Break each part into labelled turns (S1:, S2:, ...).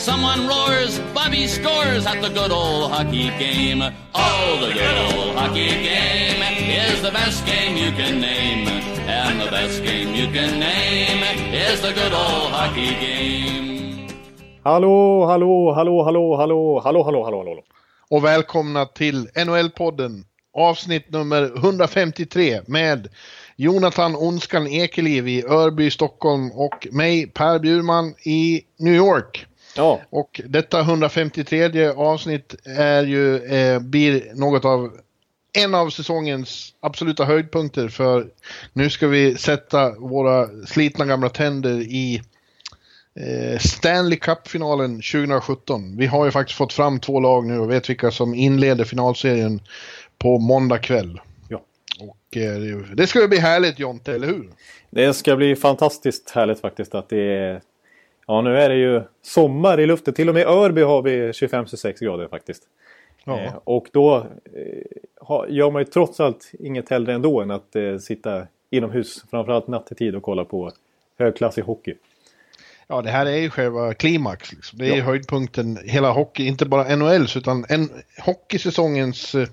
S1: Someone roars, Bobby scores at the good old hockey game. Oh, the good old hockey game is the best game you can name. And the best game you can name is the good old hockey game.
S2: Hallå, hallå, hallå, hallå, hallå, hallå, hallå, hallå, hallå.
S3: Och välkomna till NHL-podden avsnitt nummer 153 med Jonathan Onskan Ekeliv i Örby, Stockholm och mig Per Bjurman i New York.
S2: Ja,
S3: Och detta 153 avsnitt är ju, eh, blir något av en av säsongens absoluta höjdpunkter för nu ska vi sätta våra slitna gamla tänder i eh, Stanley Cup-finalen 2017. Vi har ju faktiskt fått fram två lag nu och vet vilka som inleder finalserien på måndag kväll.
S2: Ja.
S3: Och eh, det ska ju bli härligt Jonte, eller hur?
S2: det ska bli fantastiskt härligt faktiskt att det är... Ja, nu är det ju sommar i luften. Till och med i Örby har vi 25-26 grader faktiskt.
S3: Ja.
S2: Eh, och då eh, ha, gör man ju trots allt inget hellre ändå än att eh, sitta inomhus. Framförallt nattetid och kolla på högklassig hockey.
S3: Ja, det här är ju själva klimax. Liksom. Det är
S2: Ja.
S3: höjdpunkten, hela hockey, inte bara NHLs utan en, hockeysäsongens eh,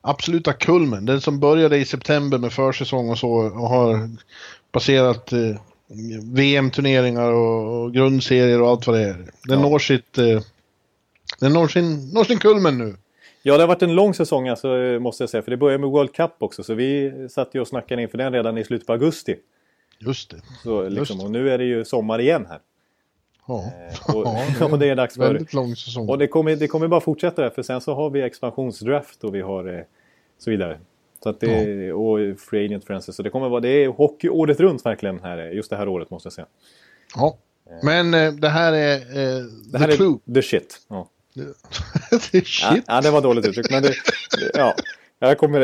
S3: absoluta kulmen. Den som började i september med försäsong och så och har passerat eh, VM-turneringar och, och grundserier och allt vad det är. Den
S2: Ja.
S3: når sitt... Eh, den når sin, når sin kulmen nu.
S2: Ja, det har varit en lång säsong alltså, måste jag säga. För det började med World Cup också. Så vi satt ju och snackade inför den redan i slutet på augusti.
S3: Just det.
S2: Så, liksom,
S3: det.
S2: och nu är det ju sommar igen här.
S3: Ja.
S2: Eh, och,
S3: Ja,
S2: och det är dags för...
S3: Väldigt lång säsong.
S2: Och det kommer, det kommer bara fortsätta där. För sen så har vi expansionsdraft och vi har eh, så vidare. Så att det, Och Free Agent Friends. Så det kommer vara... Det är hockey året runt verkligen här. Just det här året måste jag säga.
S3: Ja. Men eh, det här är eh,
S2: Det här
S3: the clue.
S2: är the shit. Ja. Ja,
S3: shit.
S2: ja, det var dåligt uttryck. Men det, ja. Jag, kommer,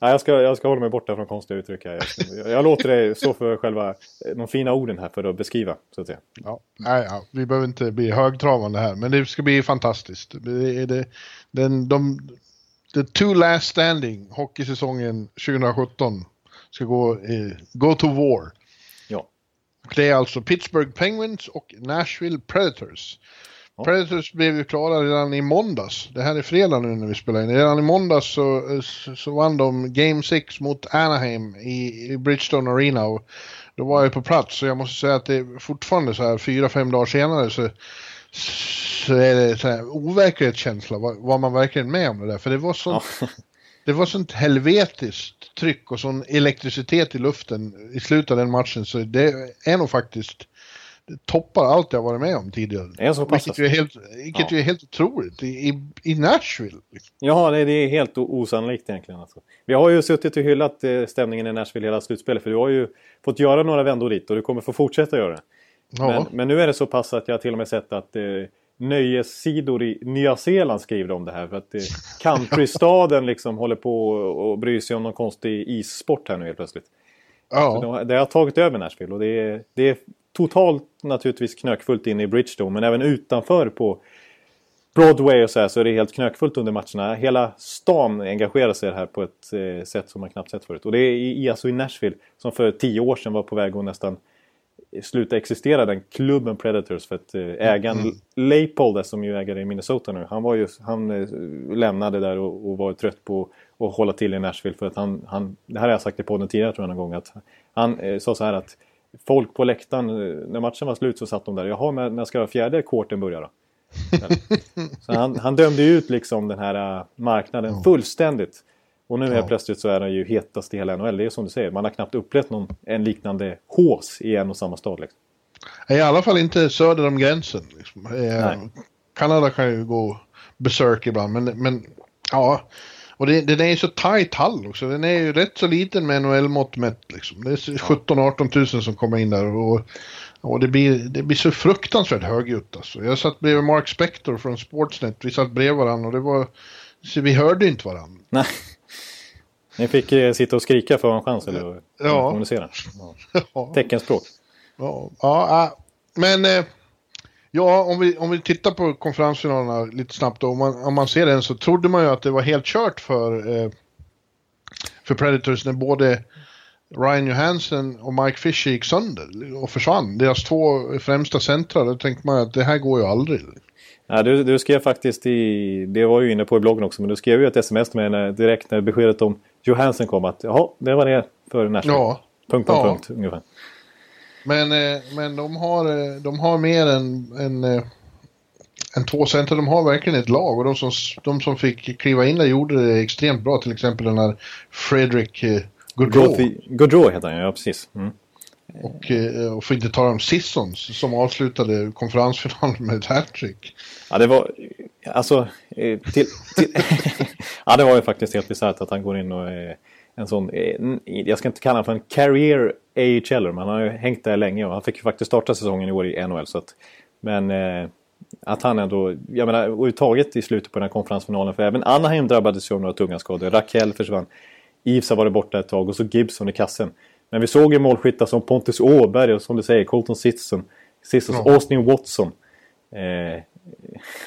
S2: ja, jag, ska, jag ska hålla mig borta från konstiga uttryck här. Jag, jag låter dig stå för själva eh, de fina orden här för att beskriva. Så att säga.
S3: Ja, nej, ja, vi behöver inte bli högtravande här, men det ska bli fantastiskt. Det det, den, de, the two last standing, hockeysäsongen 2017, ska gå, eh, go to war.
S2: Ja.
S3: Det är alltså Pittsburgh Penguins och Nashville Predators.
S2: Ja.
S3: Predators blev ju klara redan i måndags. Det här är fredag nu när vi spelar in. Redan i måndags så, så, så vann de Game 6 mot Anaheim i, i Bridgestone Arena. Och då var jag på plats så jag måste säga att det är fortfarande så här fyra, fem dagar senare så, så är det så här overklighetskänsla. Var, var man verkligen med om det där? För det var så
S2: Ja.
S3: det var sånt helvetiskt tryck och sån elektricitet i luften i slutet av den matchen så det är nog faktiskt det toppar allt jag varit med om tidigare.
S2: Det är så pass
S3: Vilket ju är helt, vilket
S2: Ja.
S3: är helt otroligt i, i, i Nashville. Liksom.
S2: Ja, det, det är helt osannolikt egentligen. Alltså. Vi har ju suttit och hyllat eh, stämningen i Nashville hela slutspelet. För du har ju fått göra några vändor dit och du kommer få fortsätta göra det.
S3: Ja,
S2: Men, men nu är det så pass att jag till och med sett att eh, nöjessidor i Nya Zeeland skriver om det här. För att eh, countrystaden liksom håller på och, bryr sig om någon konstig issport här nu helt plötsligt.
S3: Ja,
S2: de, det har tagit över Nashville och det är, det är totalt naturligtvis knökfullt inne i Bridgestone. Men även utanför på Broadway och så här så är det helt knökfullt under matcherna. Hela stan engagerar sig här på ett eh, sätt som man knappt sett förut. Och det är i, alltså i Nashville som för tio år sedan var på väg att nästan sluta existera den klubben Predators för att eh, ägaren
S3: Mm.
S2: Leipold som ju ägare i Minnesota nu han var ju han eh, lämnade där och, och var trött på att hålla till i Nashville för att han, han det här har jag sagt i podden tidigare tror jag någon gång att han eh, sa så här att folk på läktaren eh, när matchen var slut så satt de där jaha när, när ska fjärde kvarten börja då? så han, han dömde ut liksom den här marknaden fullständigt. Och nu helt
S3: Ja.
S2: plötsligt så är den ju hetast i hela NHL. Det är som du säger, man har knappt upplevt någon, en liknande hås i en och samma stad. Liksom.
S3: i alla fall inte söder om gränsen. Liksom. Eh. Kanada kan ju gå besök ibland, men, men ja. Och det, den är ju så tight hall också. Den är ju rätt så liten med NHL-mått mätt. Liksom. Det är 17-18 tusen som kommer in där. Och, och det, blir, det blir så fruktansvärt högljutt alltså. Jag satt bredvid Mark Spector från Sportsnet. Vi satt bredvid varandra och det var... Så vi hörde inte varandra.
S2: Nej. Ni fick eh, sitta och skrika för att ha en chans eller
S3: Ja.
S2: kommunicera? Ja.
S3: Ja.
S2: Teckenspråk.
S3: Ja, ja, men eh, ja, om vi, om vi tittar på konferensfinalerna lite snabbt då, om man, om man ser den så trodde man ju att det var helt kört för, eh, för Predators när både Ryan Johansson och Mike Fisher gick sönder och försvann. Deras två främsta centra, då tänkte man att det här går ju aldrig.
S2: Ja, du, du skrev faktiskt i, det var ju inne på i bloggen också, men du skrev ju ett sms till mig direkt när beskedet om Johansson kom att jaha, det var det för Nashville.
S3: Ja,
S2: Punkt, punkt,
S3: Ja.
S2: punkt ungefär.
S3: men, eh, men de, har, eh, de har mer än, än, eh, än två centra. De har verkligen ett lag och de som, de som fick kliva in där gjorde det extremt bra. Till exempel den här Fredrik Gaudreau.
S2: Gaudreau heter han ja, precis. Mm.
S3: Och, och för inte tala om Sissons som avslutade konferensfinalen med ett hattrick.
S2: Ja, det var... Alltså... Till, till, ja, det var ju faktiskt helt bisarrt att han går in och är en sån... eh, Jag ska inte kalla honom för en career AHLer, men han har ju hängt där länge och han fick ju faktiskt starta säsongen i år i NHL. Så att, men eh, att han ändå... Jag menar, överhuvudtaget i slutet på den här konferensfinalen, för även Anaheim drabbades ju av några tunga skador. Rakell försvann. Eves har varit borta ett tag och så Gibson i kassen. Men vi såg ju målskyttar som Pontus Åberg och som du säger Colton Sisson. Sissons,
S3: Ja.
S2: Austin Watson. Eh,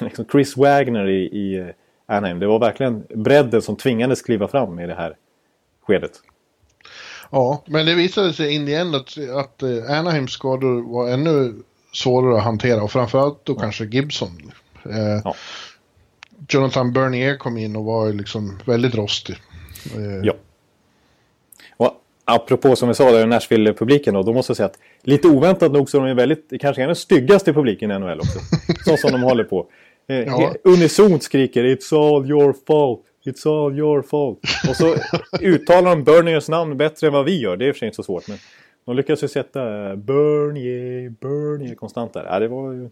S2: liksom Chris Wagner i, i eh, Anaheim. Det var verkligen bredden som tvingades kliva fram i det här skedet.
S3: Ja, men det visade sig in i att, att eh, Anaheims skador var ännu svårare att hantera och framförallt då kanske Gibson. Eh,
S2: Ja.
S3: Jonathan Bernier kom in och var liksom väldigt rostig. Eh,
S2: Ja. Och apropå som vi sa där Nashville-publiken då, då måste jag säga att lite oväntat nog så är de väldigt, kanske är den styggaste publiken i NHL också. så som de håller på. Eh,
S3: Ja.
S2: Unisont skriker It's all your fault, it's all your fault. Och så uttalar de Berniers namn bättre än vad vi gör. Det är i och för sig inte så svårt. Men de lyckas ju sätta Bernier, Bernier konstant där. Ja, det var ju...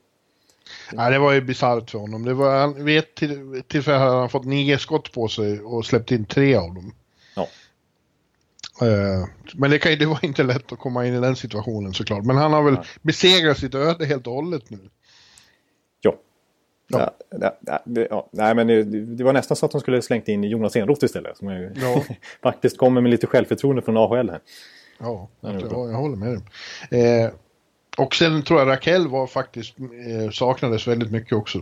S3: Nej, det var ju bisarrt för honom. Det var, han- vid ett till, tillfälle hade han fått nio skott på sig och släppt in tre av dem.
S2: Ja.
S3: Eh, men det, kan, det var inte lätt att komma in i den situationen såklart. Men han har väl besegrat sitt öde helt och hållet nu.
S2: Ja.
S3: Ja.
S2: Ja. Det, ja. Nej, men det, det var nästan så att de skulle slängt in Jonas Enroth istället. Som ju
S3: Ja.
S2: faktiskt kommer med lite självförtroende från AHL här.
S3: Ja,
S2: Ja, det
S3: ja,
S2: var bra.
S3: jag håller med dig. Eh, och sen tror jag Raquel var faktiskt, eh, saknades väldigt mycket också.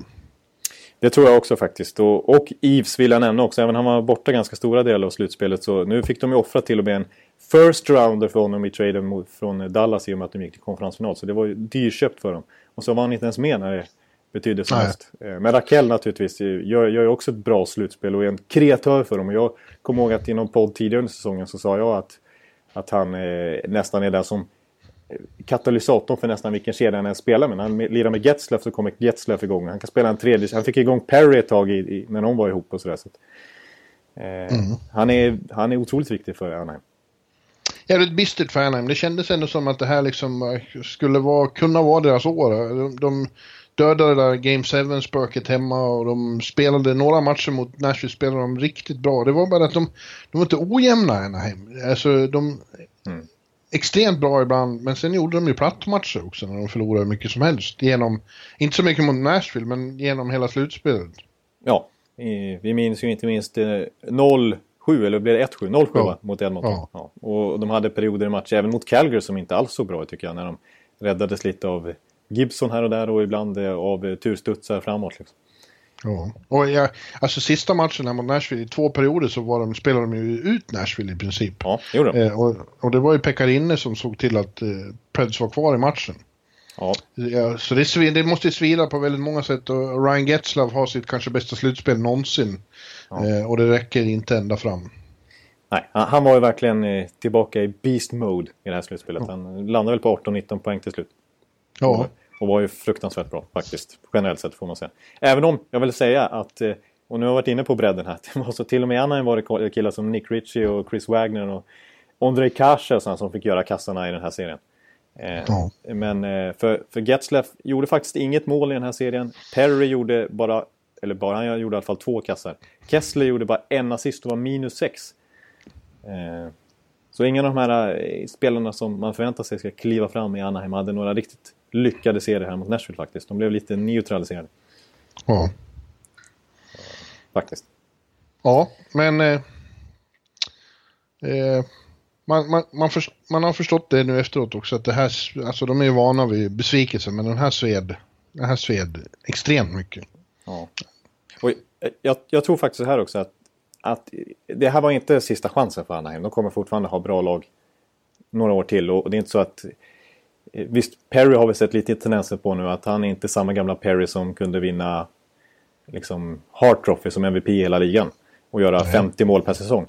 S2: Det tror jag också faktiskt. Och, och Eves vill jag nämna också. Även om han var borta ganska stora delar av slutspelet så nu fick de ju offra till och med en first rounder för honom i traden mot, från Dallas i och med att de gick till konferensfinal. Så det var ju dyrköpt för dem. Och så var han inte ens med när det som
S3: Nej.
S2: Eh, Men Raquel naturligtvis eh, gör, gör ju också ett bra slutspel och är en kreatör för dem. Jag kommer ihåg att i någon podd tidigare under säsongen så sa jag att, att han eh, nästan är den som katalysatorn för nästan vilken kedja han än spelar med. När han lirar med Getzlaff så kommer Getzlaff igång. Han kan spela en tredje. Han fick igång Perry ett tag i, i, när de var ihop och sådär. Så att, eh, han, är, han är otroligt viktig för Anaheim.
S3: Jävligt bistert för Anaheim. Det kändes ändå som att det här liksom eh, skulle vara, kunna vara deras år. De, de dödade det där Game 7-spöket hemma och de spelade några matcher mot Nashville spelade de riktigt bra. Det var bara att de, de var inte ojämna Anaheim. Alltså de...
S2: Mm.
S3: Extremt bra ibland, men sen gjorde de ju plattmatcher också när de förlorade hur mycket som helst. Genom, inte så mycket mot Nashville, men genom hela slutspelet.
S2: Ja, vi minns ju inte minst eh, 0-7, eller blir det 1-7? 0-7
S3: Ja.
S2: mot Edmonton.
S3: Ja.
S2: Ja. Och de hade perioder i matcher, även mot Calgary som inte alls såg bra ut tycker jag. När de räddades lite av Gibson här och där och ibland eh, av eh, turstudsar framåt. Liksom.
S3: Ja. Och jag, alltså sista matchen här mot Nashville, i två perioder så var de, spelade de ju ut Nashville i princip.
S2: Ja, gjorde de.
S3: Eh, och, och det var ju Pekarinne som såg till att eh, Preds var kvar i matchen.
S2: Ja.
S3: Ja, så det, det måste svida på väldigt många sätt och Ryan Getzlav har sitt kanske bästa slutspel någonsin.
S2: Ja.
S3: Eh, och det räcker inte ända fram.
S2: Nej, han, var ju verkligen eh, tillbaka i beast mode i det här slutspelet. Han landade väl på 18-19 poäng till slut.
S3: Ja,
S2: Och var ju fruktansvärt bra faktiskt. Generellt sett får man säga. Även om jag vill säga att, eh, och nu har jag varit inne på bredden här. Det var så till och med Anaheim var det killar som Nick Ritchie och Chris Wagner och Ondrej Kase och sådana som fick göra kassarna i den här serien. Eh,
S3: Ja.
S2: Men eh, för, för Getzlaff gjorde faktiskt inget mål i den här serien. Perry gjorde bara, eller bara, han gjorde i alla fall två kassar. Kessler gjorde bara en assist och var minus sex. Så ingen av de här spelarna som man förväntar sig ska kliva fram i Anaheim hade några riktigt lyckade serier här mot Nashville faktiskt. De blev lite neutraliserade
S3: ja.
S2: faktiskt.
S3: ja men... Eh, Eh, man, man, man, för, man, har förstått det nu efteråt också att det här, alltså de är ju vana vid besvikelse men den här sved, den här sved extremt mycket.
S2: Ja. Och jag, jag tror faktiskt så här också att, att det här var inte sista chansen för Anaheim. De kommer fortfarande ha bra lag några år till och det är inte så att Visst, Perry har vi sett lite tendenser på nu att han är inte samma gamla Perry som kunde vinna liksom Hart Trophy som MVP i hela ligan och göra Nej. 50 mål per säsong.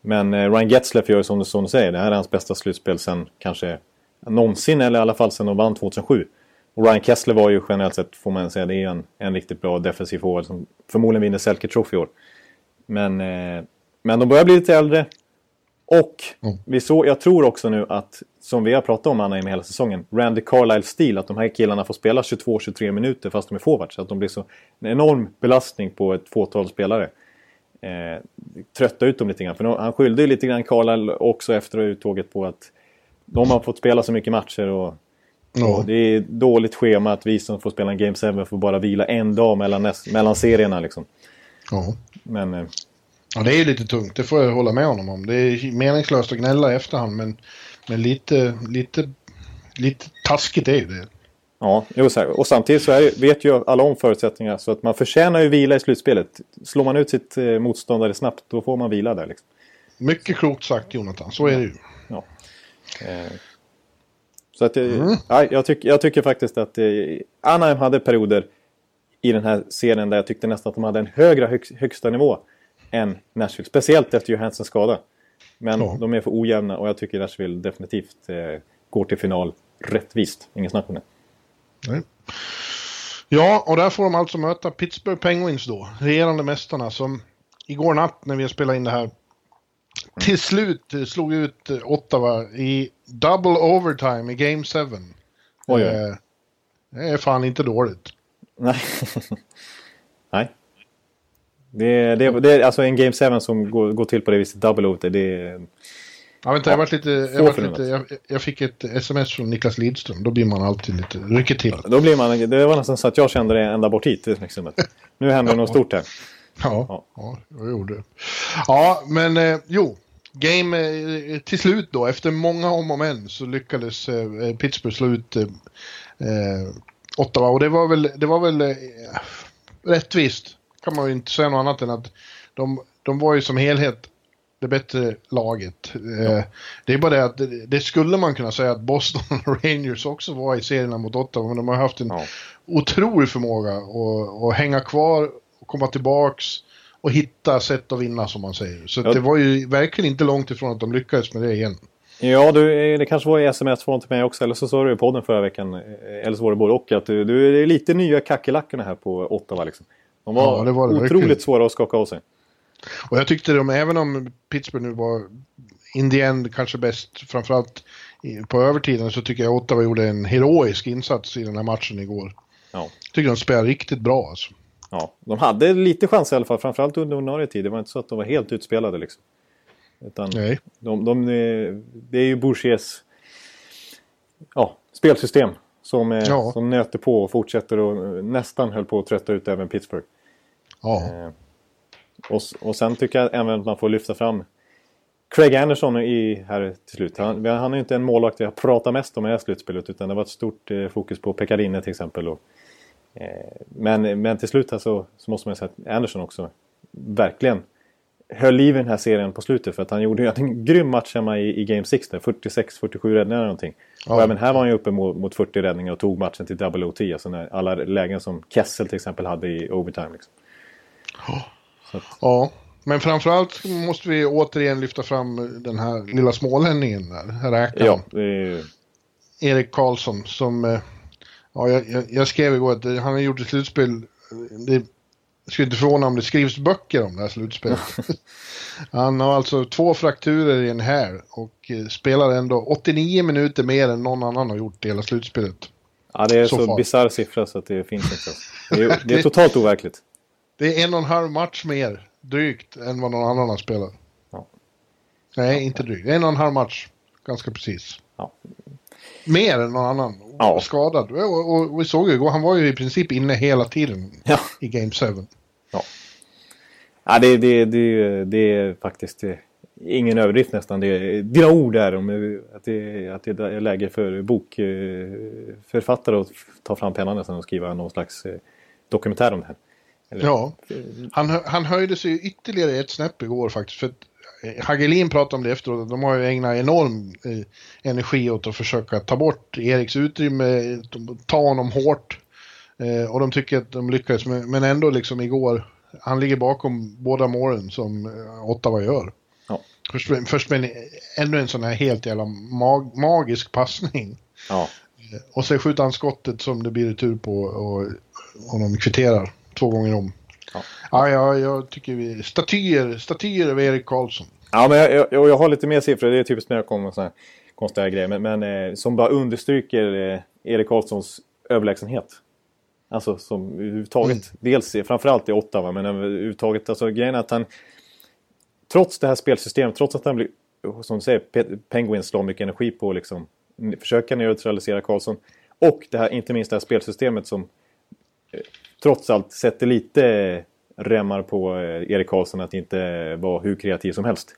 S2: Men eh, Ryan Getzleff gör som, som du säger, det här är hans bästa slutspel sen kanske någonsin eller i alla fall sen de vann 2007. Och Ryan Kessler var ju generellt sett, får man säga, det är en, en riktigt bra defensiv forward som förmodligen vinner Selke Trophy i år. Men, eh, men de börjar bli lite äldre. Och mm. vi så, jag tror också nu att, som vi har pratat om Anna med hela säsongen, Randy Carlisle-stil, att de här killarna får spela 22-23 minuter fast de är forwards. Att de blir så en enorm belastning på ett fåtal spelare. Eh, trötta ut dem lite grann. För han skyllde ju lite grann Carlisle också efter uttåget på att de har fått spela så mycket matcher och, och det är dåligt schema att vi som får spela en Game 7 får bara vila en dag mellan, näst, mellan serierna liksom.
S3: Mm.
S2: Men... Eh,
S3: Ja, det är ju lite tungt, det får jag hålla med honom om. Det är meningslöst att gnälla i efterhand, men, men lite, lite, lite taskigt är ju det.
S2: Ja, och samtidigt så det, vet ju alla om förutsättningar så att man förtjänar ju vila i slutspelet. Slår man ut sitt eh, motståndare snabbt då får man vila där. Liksom.
S3: Mycket klokt sagt Jonathan, så är det ju.
S2: Ja. Eh, så att, eh, mm. ja, jag, tyck, jag tycker faktiskt att eh, Anaheim hade perioder i den här serien där jag tyckte nästan att de hade en högre hög, högsta nivå än Nashville. Speciellt efter Johanssons skada. Men ja. de är för ojämna och jag tycker Nashville definitivt eh, går till final rättvist. Inget snack om det.
S3: Nej. Ja, och där får de alltså möta Pittsburgh Penguins då. Regerande mästarna som igår natt när vi spelade in det här till slut slog ut Ottawa i double overtime i Game 7. Oj, oj. Eh, det är fan inte dåligt.
S2: Nej. Nej. Det, det, det är alltså en Game 7 som går, går till på det viset, double over, det.
S3: Ja, vänta, jag, varit lite, jag, varit lite, jag, jag, fick ett sms från Niklas Lidström. Då blir man alltid lite, rycker till. Ja,
S2: då blir man, det var nästan så att jag kände det ända bort hit. Nu händer det något stort här.
S3: Ja, ja. ja jag gjorde det. Ja, men eh, jo. Game eh, till slut då, efter många om och men, så lyckades eh, Pittsburgh slå ut Ottawa. Och det var väl, det var väl rättvist kan man ju inte säga något annat än att de, de var ju som helhet det bättre laget. Ja. Det är bara det att det, det, skulle man kunna säga att Boston Rangers också var i serierna mot Ottawa, men de har haft en ja. otrolig förmåga att, att hänga kvar och komma tillbaks och hitta sätt att vinna som man säger. Så ja. det var ju verkligen inte långt ifrån att de lyckades med det igen.
S2: Ja, du, det kanske var i sms från till mig också, eller så sa du i podden förra veckan, eller så var det både och, att du, du är lite nya kackerlackorna här på Ottawa liksom. De var, ja, det var det otroligt verkligen. svåra att skaka av sig.
S3: Och jag tyckte de, även om Pittsburgh nu var in the end kanske bäst, framförallt på övertiden, så tycker jag Ottawa gjorde en heroisk insats i den här matchen igår. Ja. Tycker de spelade riktigt bra alltså.
S2: Ja, de hade lite chans i alla fall, framförallt under ordinarie tid. Det var inte så att de var helt utspelade liksom. Utan Nej. De, de, det är ju Bourgers ja, spelsystem som, ja. som nöter på och fortsätter och nästan höll på att trötta ut även Pittsburgh.
S3: Ja.
S2: Eh, och, och sen tycker jag även att man får lyfta fram Craig Anderson i, här till slut. Han, han är ju inte en målvakt jag pratar mest om i det här slutspelet utan det var ett stort eh, fokus på Pekadine till exempel. Och, eh, men, men till slut här så, så måste man säga att Anderson också verkligen höll liv i den här serien på slutet för att han gjorde en grym match hemma i, i Game 6 där, 46-47 räddningar eller någonting. Ja. Och även här var han ju uppe mot, mot 40 räddningar och tog matchen till double OT, alltså när alla lägen som Kessel till exempel hade i overtime. Liksom.
S3: Att... Ja, men framförallt måste vi återigen lyfta fram den här lilla smålänningen där, räkan.
S2: Ja, är...
S3: Erik Karlsson som... Eh, ja, jag, jag, skrev igår att han har gjort ett slutspel. Det skulle inte förvåna om det skrivs böcker om det här slutspelet. han har alltså två frakturer i en här och eh, spelar ändå 89 minuter mer än någon annan har gjort i hela slutspelet.
S2: Ja, det är så, så bisarr siffra så att det finns inte. Det är, det är totalt overkligt.
S3: Det är en och en halv match mer, drygt, än vad någon annan har spelat. Ja. Nej, inte drygt. En och en halv match, ganska precis.
S2: Ja.
S3: Mer än någon annan. Ja. Skadad. Och, och, och vi såg ju igår, han var ju i princip inne hela tiden ja. i Game 7.
S2: Ja, ja det, det, det, det är faktiskt ingen överdrift nästan. Det, dina ord där om att det, att det är läge för bokförfattare att ta fram pennan nästan och skriva någon slags dokumentär om det här.
S3: Eller? Ja, han, han höjde sig ytterligare ett snäpp igår faktiskt. För Hagelin pratade om det efteråt, de har ju ägnat enorm eh, energi åt att försöka ta bort Eriks utrymme, ta honom hårt. Eh, och de tycker att de lyckades, med, men ändå liksom igår, han ligger bakom båda målen som eh, Ottawa gör. Ja. Först, först med en, ännu en sån här helt jävla mag, magisk passning. Ja. Eh, och sen skjuter han skottet som det blir retur på och, och de kvitterar två gånger om. Ja. Ja, ja, jag tycker vi... Statyer, statyer av Erik Karlsson.
S2: Ja, men jag, jag, jag har lite mer siffror. Det är typiskt när jag kommer med sådana här konstiga grejer. Men, men eh, som bara understryker eh, Erik Karlssons överlägsenhet. Alltså som överhuvudtaget. Mm. Dels framförallt i Ottawa, men överhuvudtaget. Alltså grejen är att han... Trots det här spelsystemet, trots att han blir... Som du säger, Penguins slår mycket energi på liksom försöka neutralisera Karlsson. Och det här, inte minst det här spelsystemet som eh, trots allt sätter lite remmar på eh, Erik Karlsson att inte vara hur kreativ som helst.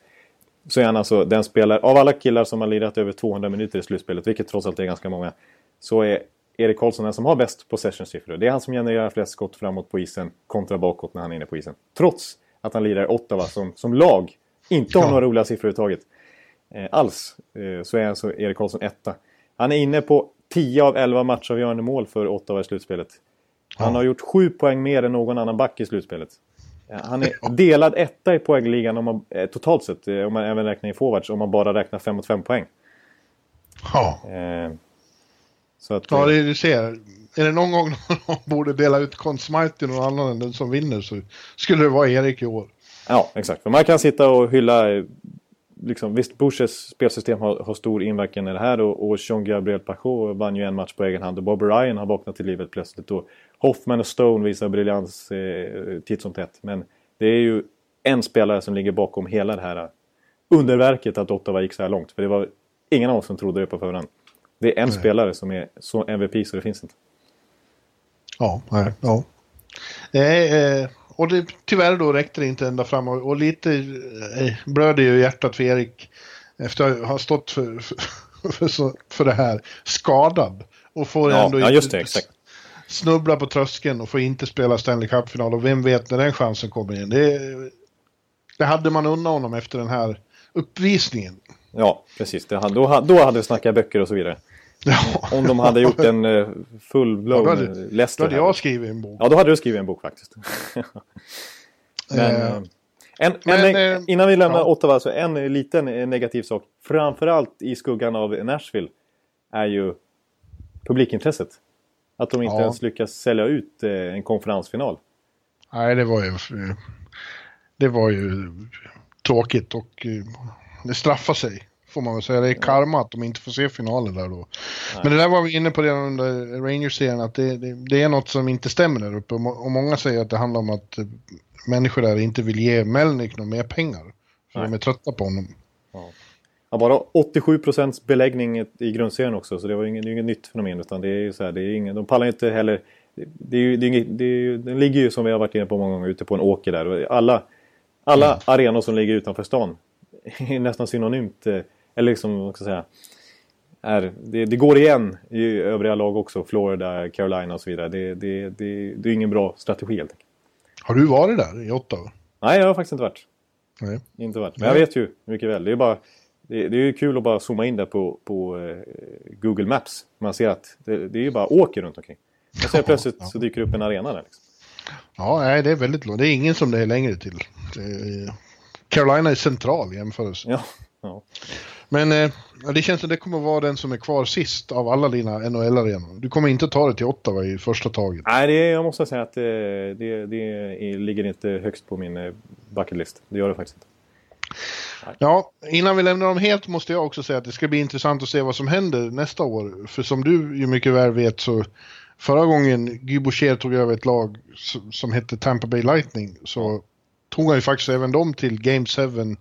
S2: Så är han alltså den spelare, av alla killar som har lirat över 200 minuter i slutspelet, vilket trots allt är ganska många, så är Erik Karlsson den som har bäst possession-siffror. Det är han som genererar flest skott framåt på isen kontra bakåt när han är inne på isen. Trots att han lirar Ottawa som, som lag inte har ja. några roliga siffror överhuvudtaget. Eh, alls eh, så är alltså Erik Karlsson etta. Han är inne på 10 av 11 matchavgörande mål för Ottawa i slutspelet. Han har gjort sju poäng mer än någon annan back i slutspelet. Han är delad etta i poängligan om man, eh, totalt sett, eh, om man även räknar in forwards, om man bara räknar 5 mot 5 poäng.
S3: Ja. Eh, så att, ja, det du ser. Är det någon gång någon borde dela ut Conn Smythe till någon annan än den som vinner så skulle det vara Erik i år.
S2: Ja, exakt. För man kan sitta och hylla eh, liksom, visst, Bushes spelsystem har, har, stor inverkan i det här och, och Jean-Gabriel Pachot vann ju en match på egen hand och Bob Ryan har vaknat till livet plötsligt. Och Hoffman och Stone visar briljans eh, titt som tätt. Men det är ju en spelare som ligger bakom hela det här underverket att Ottawa gick så här långt. För det var ingen av oss som trodde det på förhand. Det är en nej. spelare som är så MVP så det finns inte.
S3: Ja, nej, ja. Nej, eh, och det, tyvärr då räckte det inte ända fram och, och lite eh, blöder ju hjärtat för Erik efter att ha stått för, för, för, för det här skadad. Och får
S2: ja,
S3: ändå
S2: ja, just det, exakt.
S3: snubbla på tröskeln och får inte spela Stanley Cup-final och vem vet när den chansen kommer in. Det, det hade man unnat honom efter den här uppvisningen.
S2: Ja, precis. Det, då, då hade vi snackat böcker och så vidare. Ja. Om de hade gjort en uh, full-blown ja,
S3: Leicester. Då hade jag skrivit en bok.
S2: Ja, då hade du skrivit en bok faktiskt. Men, uh, en, men, en, innan vi lämnar ja. Ottawa, så en liten negativ sak. Framförallt i skuggan av Nashville är ju publikintresset. Att de inte ja. ens lyckas sälja ut en konferensfinal.
S3: Nej, det var ju... Det var ju tråkigt och det straffar sig. Får man väl säga. Det är karma att de inte får se finalen där då. Nej. Men det där var vi inne på redan under Rangers-serien. Att det, det, det, är något som inte stämmer där uppe. Och många säger att det handlar om att eh, människor där inte vill ge Melnick några mer pengar. För Nej. de är trötta på honom.
S2: Ja. Ja, bara 87 procents beläggning i grundserien också. Så det var ju inget, inget nytt fenomen. Utan det är ju så här, det är ingen, de pallar inte heller... Det, är ju, det, är inget, det, är, den ligger ju som vi har varit inne på många gånger ute på en åker där. Och alla alla mm. arenor som ligger utanför stan är nästan synonymt. Eller liksom, vad ska jag säga. Är, det, det, går igen i övriga lag också. Florida, Carolina och så vidare. Det, det, det, det är ingen bra strategi helt enkelt.
S3: Har du varit där i Ottawa?
S2: Nej, jag har faktiskt inte varit. Nej. Inte varit. Men Nej. jag vet ju mycket väl. Det är bara... Det, det är ju kul att bara zooma in där på, på eh, Google Maps. Man ser att det, det är ju bara åker runt omkring. Och sen plötsligt ja. så dyker det upp en arena där. Liksom.
S3: Ja, nej, det är väldigt långt. Det är ingen som det är längre till. Är... Carolina är central i jämförelse.
S2: Ja, ja.
S3: Men eh, det känns som det kommer vara den som är kvar sist av alla dina NHL-arenor. Du kommer inte ta det till Ottawa i första taget.
S2: Nej, det, jag måste säga att det, det, det ligger inte högst på min eh, bucketlist. Det gör det faktiskt inte.
S3: Ja, innan vi lämnar dem helt måste jag också säga att det ska bli intressant att se vad som händer nästa år. För som du ju mycket väl vet så förra gången Guy Boucher tog över ett lag som hette Tampa Bay Lightning så tog han ju faktiskt även dem till Game 7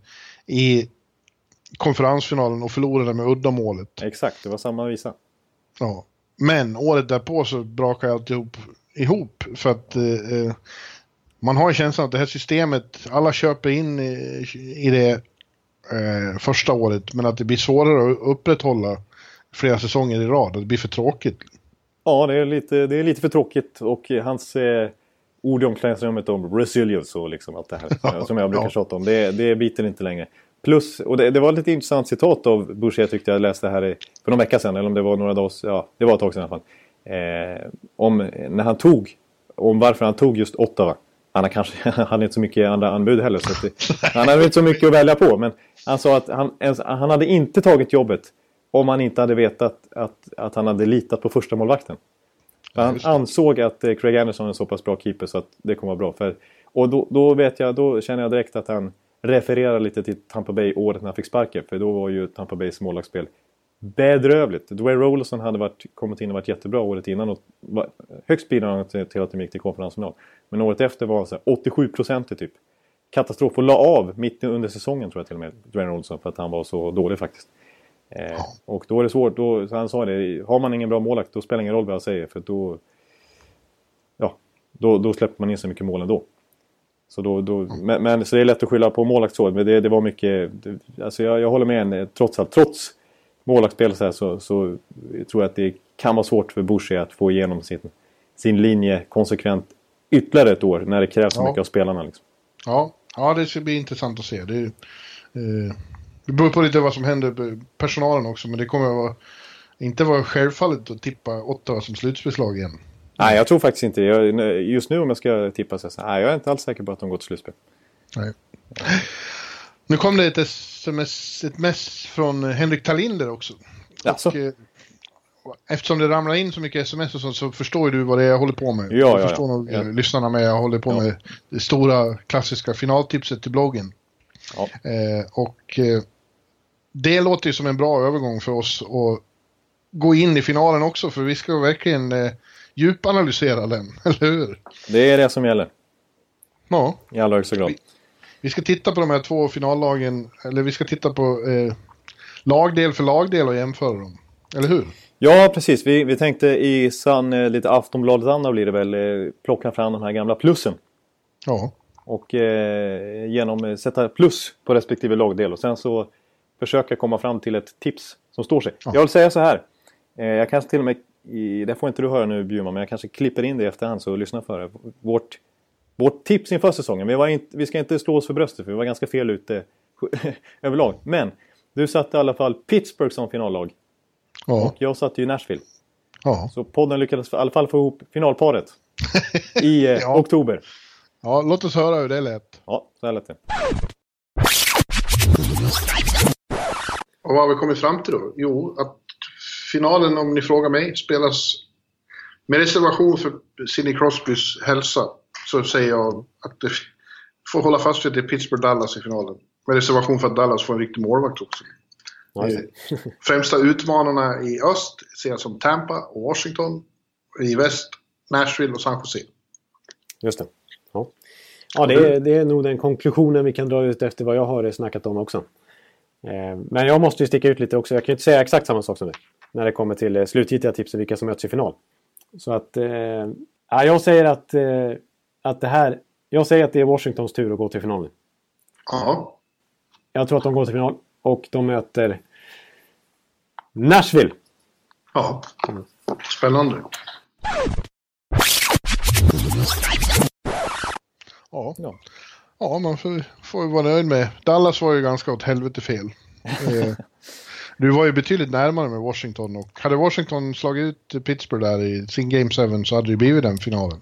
S3: i konferensfinalen och förlorade med uddamålet.
S2: Exakt, det var samma visa.
S3: Ja. Men året därpå så brakade alltihop ihop för att eh, eh, man har känslan att det här systemet, alla köper in i, i det eh, första året, men att det blir svårare att upprätthålla flera säsonger i rad det blir för tråkigt.
S2: Ja, det är lite, det är lite för tråkigt och hans eh, ord i omklädningsrummet om resilience och liksom allt det här som jag brukar ja. tjata om, det, det biter inte längre. Plus, och det, det var ett lite intressant citat av Boucher tyckte jag läste här för någon vecka sedan, eller om det var några dagar, ja det var ett tag sedan i alla fall. Eh, om när han tog, om varför han tog just Ottawa. Han har kanske hade inte så mycket andra anbud heller. Så det, han hade inte så mycket att välja på. Men han sa att han, han hade inte tagit jobbet om han inte hade vetat att, att han hade litat på första målvakten. Han ansåg att eh, Craig Anderson är en så pass bra keeper så att det kommer vara bra. För, och då, då, vet jag, då känner jag direkt att han referera lite till Tampa Bay året när han fick sparken. För då var ju Tampa Bays målvaktsspel bedrövligt. Dwayne Rollerson hade varit, kommit in och varit jättebra året innan och var högst bidragande till att de gick till konferensfinal. Men året efter var han 87 procent typ. Katastrof och la av mitt under säsongen tror jag till och med, Dwayne Rollerson, för att han var så dålig faktiskt. Eh, och då är det svårt, då, så han sa det, har man ingen bra målakt då spelar det ingen roll vad jag säger för då... Ja, då, då släpper man in så mycket mål ändå. Så, då, då, men, men, så det är lätt att skylla på målakt så, men det, det var mycket... Det, alltså jag, jag håller med en, trots allt, trots målvaktsspel så, så, så, tror jag att det kan vara svårt för Boucher att få igenom sin, sin linje konsekvent ytterligare ett år när det krävs så mycket av spelarna. Liksom.
S3: Ja. ja, det ska bli intressant att se. Det, eh, det beror på lite vad som händer personalen också, men det kommer att vara, inte vara självfallet att tippa Ottawa som slutspelslag igen.
S2: Nej, jag tror faktiskt inte jag, Just nu om jag ska tippa så här, jag är inte alls säker på att de går till slutspel.
S3: Nej. Nu kom det ett sms, ett mess från Henrik Talinder också.
S2: Alltså. Och, eh,
S3: eftersom det ramlar in så mycket sms och sånt så förstår du vad det är jag håller på med.
S2: Ja, jag
S3: ja, förstår nog ja. lyssnarna med. Jag håller på ja. med det stora klassiska finaltipset till bloggen. Ja. Eh, och eh, det låter ju som en bra övergång för oss att gå in i finalen också för vi ska verkligen eh, djupanalysera den, eller hur?
S2: Det är det som gäller.
S3: Ja.
S2: I allra högsta grad.
S3: Vi, vi ska titta på de här två finallagen, eller vi ska titta på eh, lagdel för lagdel och jämföra dem. Eller hur?
S2: Ja, precis. Vi, vi tänkte i sann eh, lite Aftonbladet-anda blir det väl eh, plocka fram de här gamla plussen.
S3: Ja.
S2: Och eh, genom eh, sätta plus på respektive lagdel och sen så försöka komma fram till ett tips som står sig. Ja. Jag vill säga så här. Eh, jag kanske till och med, i, det får inte du höra nu Bjurman, men jag kanske klipper in det i efterhand så lyssna för det. Vårt vårt tips inför säsongen, vi, var inte, vi ska inte slå oss för bröstet för vi var ganska fel ute överlag. Men du satte i alla fall Pittsburgh som finallag. Ja. Och jag satte ju Nashville. Ja. Så podden lyckades i alla fall få ihop finalparet i eh, ja. oktober.
S3: Ja, låt oss höra hur det lät.
S2: Ja, så här lät det.
S3: Och vad har vi kommit fram till då? Jo, att finalen, om ni frågar mig, spelas med reservation för Sidney Crosbys hälsa så säger jag att det får hålla fast vid att det är Pittsburgh-Dallas i finalen. Med reservation för att Dallas får en riktig målvakt också. Främsta utmanarna i öst ser jag som Tampa och Washington. I väst Nashville och San Jose.
S2: Just det. Ja, ja det, är, det är nog den konklusionen vi kan dra ut efter vad jag har snackat om också. Eh, men jag måste ju sticka ut lite också. Jag kan ju inte säga exakt samma sak som du. När det kommer till eh, slutgiltiga tips och vilka som möts i final. Så att... Eh, jag säger att att det här... Jag säger att det är Washingtons tur att gå till finalen.
S3: Ja.
S2: Jag tror att de går till final och de möter Nashville.
S3: Ja. Spännande. Ja. Ja. Man får, får ju vara nöjd med. Dallas var ju ganska åt helvete fel. Eh, du var ju betydligt närmare med Washington och hade Washington slagit ut Pittsburgh där i sin Game 7 så hade det blivit den finalen.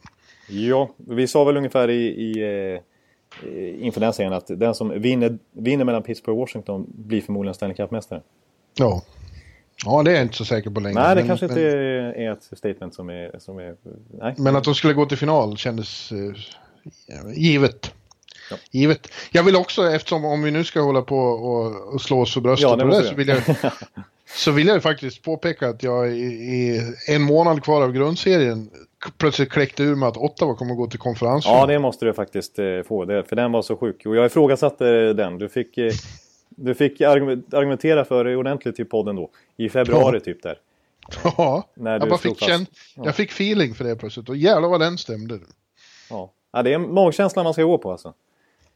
S2: Ja, vi sa väl ungefär i, i eh, inför den serien att den som vinner, vinner mellan Pittsburgh och Washington blir förmodligen Stanley Cup-mästare.
S3: Ja. Ja, det är jag inte så säker på längre.
S2: Nej, det men, kanske men... inte är ett statement som är... Som är nej.
S3: Men att de skulle gå till final kändes eh, givet. Ja. Givet. Jag vill också, eftersom om vi nu ska hålla på och, och slå oss för bröstet ja, det det, så vill jag Så vill jag faktiskt påpeka att jag i, i en månad kvar av grundserien plötsligt kläckte ur mig att Ottawa kommer att gå till konferens.
S2: Ja, det måste du faktiskt eh, få. Det, för den var så sjuk. Och jag ifrågasatte den. Du fick, eh, du fick argumentera för det ordentligt i podden då. I februari ja. typ där.
S3: Ja, när jag, bara fick känn, jag fick feeling för det plötsligt. Och jävlar vad den stämde.
S2: Ja. ja, det är magkänslan man ska gå på alltså.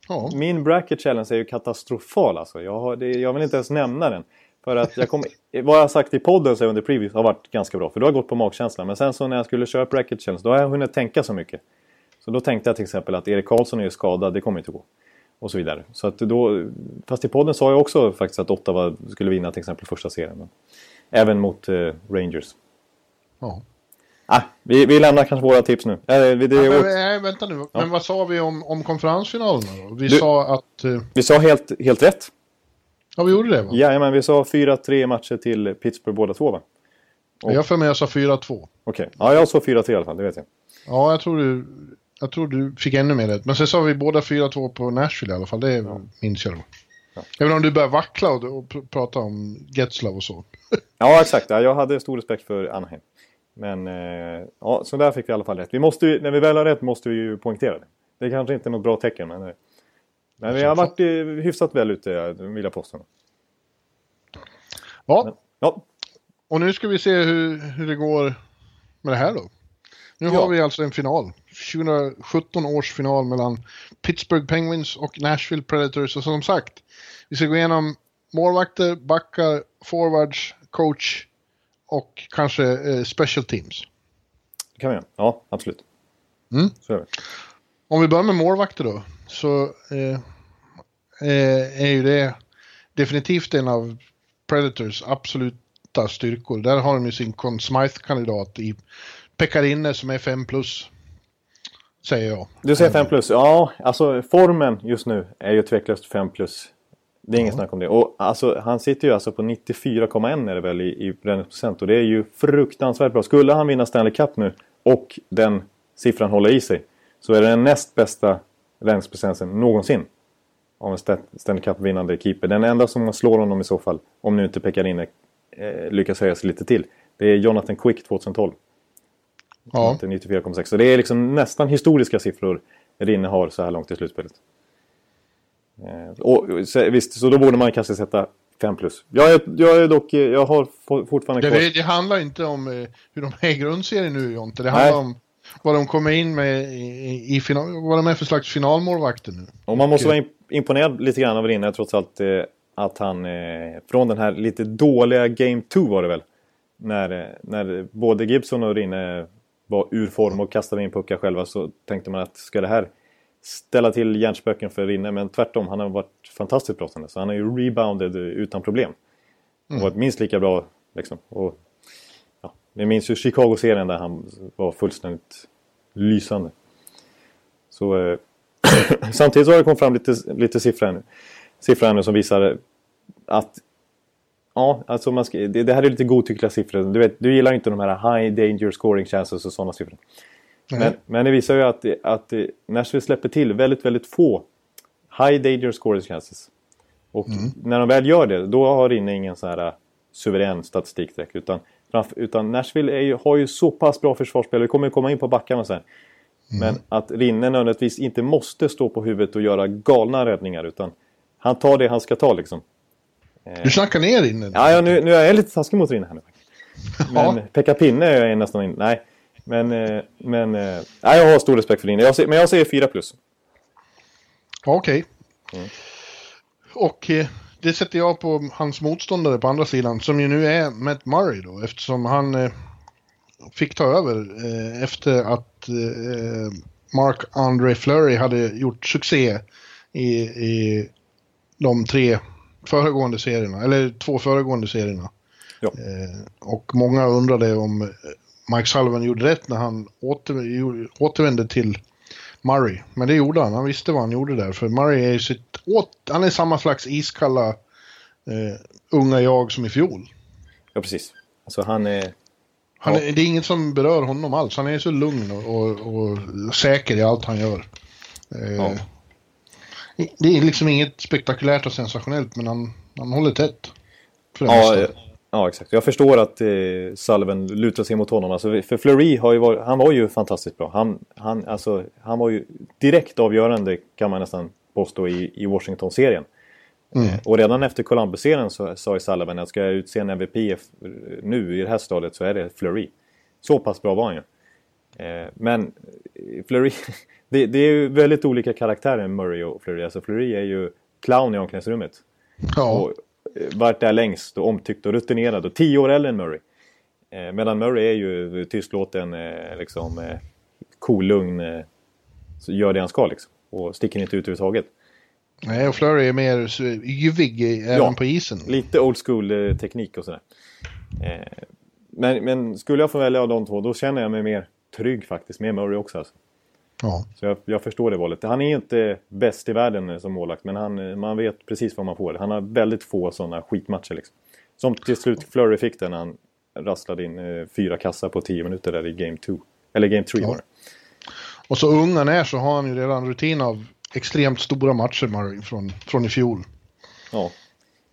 S3: Ja.
S2: Min bracket challenge är ju katastrofal alltså. Jag, har, det, jag vill inte ens nämna den. För att jag kom, vad jag har sagt i podden så under previous har varit ganska bra. För då har jag gått på magkänslan. Men sen så när jag skulle köra bracket challenge då har jag hunnit tänka så mycket. Så då tänkte jag till exempel att Erik Karlsson är ju skadad, det kommer inte gå. Och så vidare. Så att då, fast i podden sa jag också faktiskt att Ottawa skulle vinna till exempel första serien. Men, även mot eh, Rangers.
S3: Ja.
S2: Ah, vi, vi lämnar kanske våra tips nu. Äh, det,
S3: Men,
S2: det,
S3: nej, vänta nu. Men vad sa vi om, om konferensfinalerna då? Vi
S2: Du-
S3: sa att... eh,
S2: vi sa helt, helt rätt.
S3: Ja, vi gjorde det va?
S2: Jajamän, vi sa 4-3 matcher till Pittsburgh båda två va?
S3: Jag har för mig jag sa 4-2.
S2: Okej. Ja, jag sa 4-3 i alla fall, det vet jag.
S3: Ja, jag tror du... Jag tror du fick ännu mer rätt. Men sen sa vi båda 4-2 på Nashville i alla fall. Det minns jag då.
S2: Ja.
S3: Även om du börjar vackla och, och pr- prata om Getzlav och så.
S2: Ja, exakt. Ja, jag hade stor respekt för Anaheim. Men eh, ja, så där fick vi i alla fall rätt. Vi måste när vi väl har rätt måste vi ju poängtera det. Det är kanske inte är något bra tecken, men, eh, men vi har varit eh, hyfsat väl ute, vill jag påstå.
S3: Ja,
S2: Ja,
S3: och nu ska vi se hur, hur det går med det här då. Nu
S2: Ja.
S3: har vi alltså en final. 2017 års final mellan Pittsburgh Penguins och Nashville Predators. Och som sagt, vi ska gå igenom målvakter, backar, forwards, coach och kanske eh, special teams.
S2: det kan vi göra. Ja, absolut.
S3: Mm. Om vi börjar med målvakter då, så eh, eh, är ju det definitivt en av Predators absoluta styrkor. Där har de ju sin Conn Smythe-kandidat i Pekarinne som är 5 plus. Säger jag.
S2: Du säger 5 plus. Ja, alltså formen just nu är ju tveklöst 5 plus. Det är inget snack om det. Och alltså, han sitter ju alltså på 94,1 är det väl i, i bränningsprocent. Och det är ju fruktansvärt bra. Skulle han vinna Stanley Cup nu och den siffran håller i sig. Så är det den näst bästa bränningsprocenten någonsin. Av en Sta- Stanley Cup-vinnande keeper. Den enda som slår honom i så fall. Om nu inte Pekarinne eh, lyckas höja sig lite till. Det är Jonathan Quick 2012.
S3: Ja.
S2: Till 94,6. Så det är liksom nästan historiska siffror Rinne har så här långt i slutspelet. Eh, och, så, visst, så då borde man kanske sätta 5 plus. Jag är, jag är dock, eh, jag har for- fortfarande
S3: Det,
S2: kvar...
S3: det handlar inte om eh, hur de är i grundserien nu Jonte. Det
S2: Nej.
S3: handlar om vad de kommer in med i, i, final, vad de är för slags finalmålvakter nu.
S2: Och man måste vara imp- imponerad lite grann av Rinne trots allt. Att han från den här lite dåliga Game 2 var det väl. När, när både Gibson och Rinne var ur form och kastade in puckar själva så tänkte man att ska det här ställa till hjärnspöken för Rinne? Men tvärtom, han har varit fantastiskt bra sen. Så han har ju rebounded utan problem. Och varit minst lika bra liksom. Och, ja, vi minns ju Chicago-serien där han var fullständigt lysande. Så eh, Samtidigt så har det kommit fram lite, lite siffror här nu. Siffror här nu som visar att Ja, alltså man ska, det, det här är lite godtyckliga siffror. Du, vet, du gillar ju inte de här high danger scoring chances och sådana siffror. Men, men det visar ju att, att Nashville släpper till väldigt, väldigt få high danger scoring chances. Och när de väl gör det, då har Rinne ingen så här äh, suverän statistik direkt. Utan, utan Nashville ju, har ju så pass bra försvarsspel. Vi kommer ju komma in på backarna sen. Men att Rinne nödvändigtvis inte måste stå på huvudet och göra galna räddningar. Utan han tar det han ska ta liksom.
S3: Du snackar ner inne.
S2: Ja, ja nu, nu är jag lite taskig mot Rinne här nu. Men
S3: Ja.
S2: Pekka Pinne är jag nästan in. Nej. Men, eh, men eh, nej, jag har stor respekt för Rinne. Jag ser, men jag säger 4 plus.
S3: Okej.
S2: Mm.
S3: Och eh, det sätter jag på hans motståndare på andra sidan, som ju nu är Matt Murray då, eftersom han fick ta över efter att Mark Andre Fleury hade gjort succé i, i de tre föregående serierna, eller två föregående serierna.
S2: Ja.
S3: Och många undrade om Mike Sullivan gjorde rätt när han återvände till Murray. Men det gjorde han, han visste vad han gjorde där. För Murray är ju sitt, åt, han är samma slags iskalla eh, unga jag som i fjol.
S2: Ja, precis. Alltså han är...
S3: Han
S2: Ja.
S3: är, det är inget som berör honom alls. Han är så lugn och, och, och säker i allt han gör. Eh,
S2: Ja.
S3: Det är liksom inget spektakulärt och sensationellt, men han, han håller tätt.
S2: Ja,
S3: mesta.
S2: Eh, ja, exakt. Jag förstår att eh, Sullivan lutar sig mot honom. Alltså, för Fleury har ju varit, han var ju fantastiskt bra. Han, han, alltså, han var ju direkt avgörande kan man nästan påstå i, i Washington-serien. Eh, och redan efter Columbus-serien så sa ju Sullivan att ska jag utse en MVP nu i det här stadiet så är det Fleury. Så pass bra var han ju. Eh, men Fleury, det, det, är ju väldigt olika karaktärer Murray och Fleury. Alltså Fleury är ju clown i omklädningsrummet.
S3: Ja.
S2: Och eh, varit där längst och omtyckt och rutinerad och tio år äldre än Murray. Eh, medan Murray är ju tystlåten, eh, liksom eh, kolugn, eh, gör det han ska liksom. Och sticker inte ut överhuvudtaget.
S3: Nej, och Flurry är mer yvig även
S2: Ja.
S3: på isen.
S2: Lite old school eh, teknik och sådär. Men, men skulle jag få välja av de två då känner jag mig mer trygg faktiskt med Murray också. Alltså.
S3: Ja.
S2: Så jag, jag förstår det valet. Han är inte bäst i världen som målvakt men han, man vet precis vad man får. Han har väldigt få sådana skitmatcher liksom. Som till slut Flurry fick den när han rasslade in eh, fyra kassar på tio minuter där i Game 2. Eller Game 3
S3: Ja.
S2: var det.
S3: Och så ung han är så har han ju redan rutin av extremt stora matcher Murray från, från i fjol.
S2: Ja,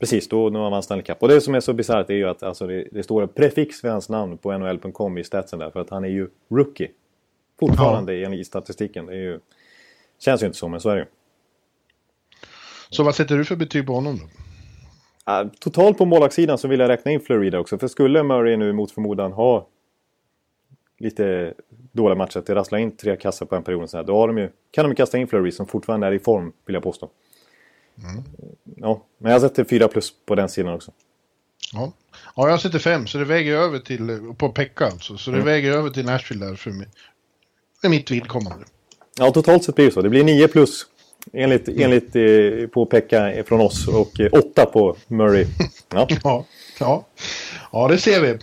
S2: precis. Då när man vann Stanley Cup. Och det som är så bisarrt är ju att alltså, det, det står ett prefix vid hans namn på NHL.com i statsen där. För att han är ju rookie. Fortfarande i, i statistiken. Det är ju, känns ju inte så, men så är det ju.
S3: Så vad sätter du för betyg på honom då?
S2: Ah, Totalt på målvaktssidan så vill jag räkna in Florida också. För skulle Murray nu mot förmodan ha lite dåliga matcher, att det rasslar in tre kassar på en period så här, då har de ju, kan de ju kasta in Flurry som fortfarande är i form, vill jag påstå. Ja, men jag sätter fyra plus på den sidan också.
S3: Ja. ja, jag sätter fem så det väger över till, på Pekka alltså. Så det
S2: Mm.
S3: väger över till Nashville där för, mig, för mitt vidkommande.
S2: Ja, totalt sett blir det så. Det blir 9 plus enligt, enligt eh, på Pekka från oss och eh, 8 på Murray. Ja,
S3: Ja, ja. ja, det ser vi.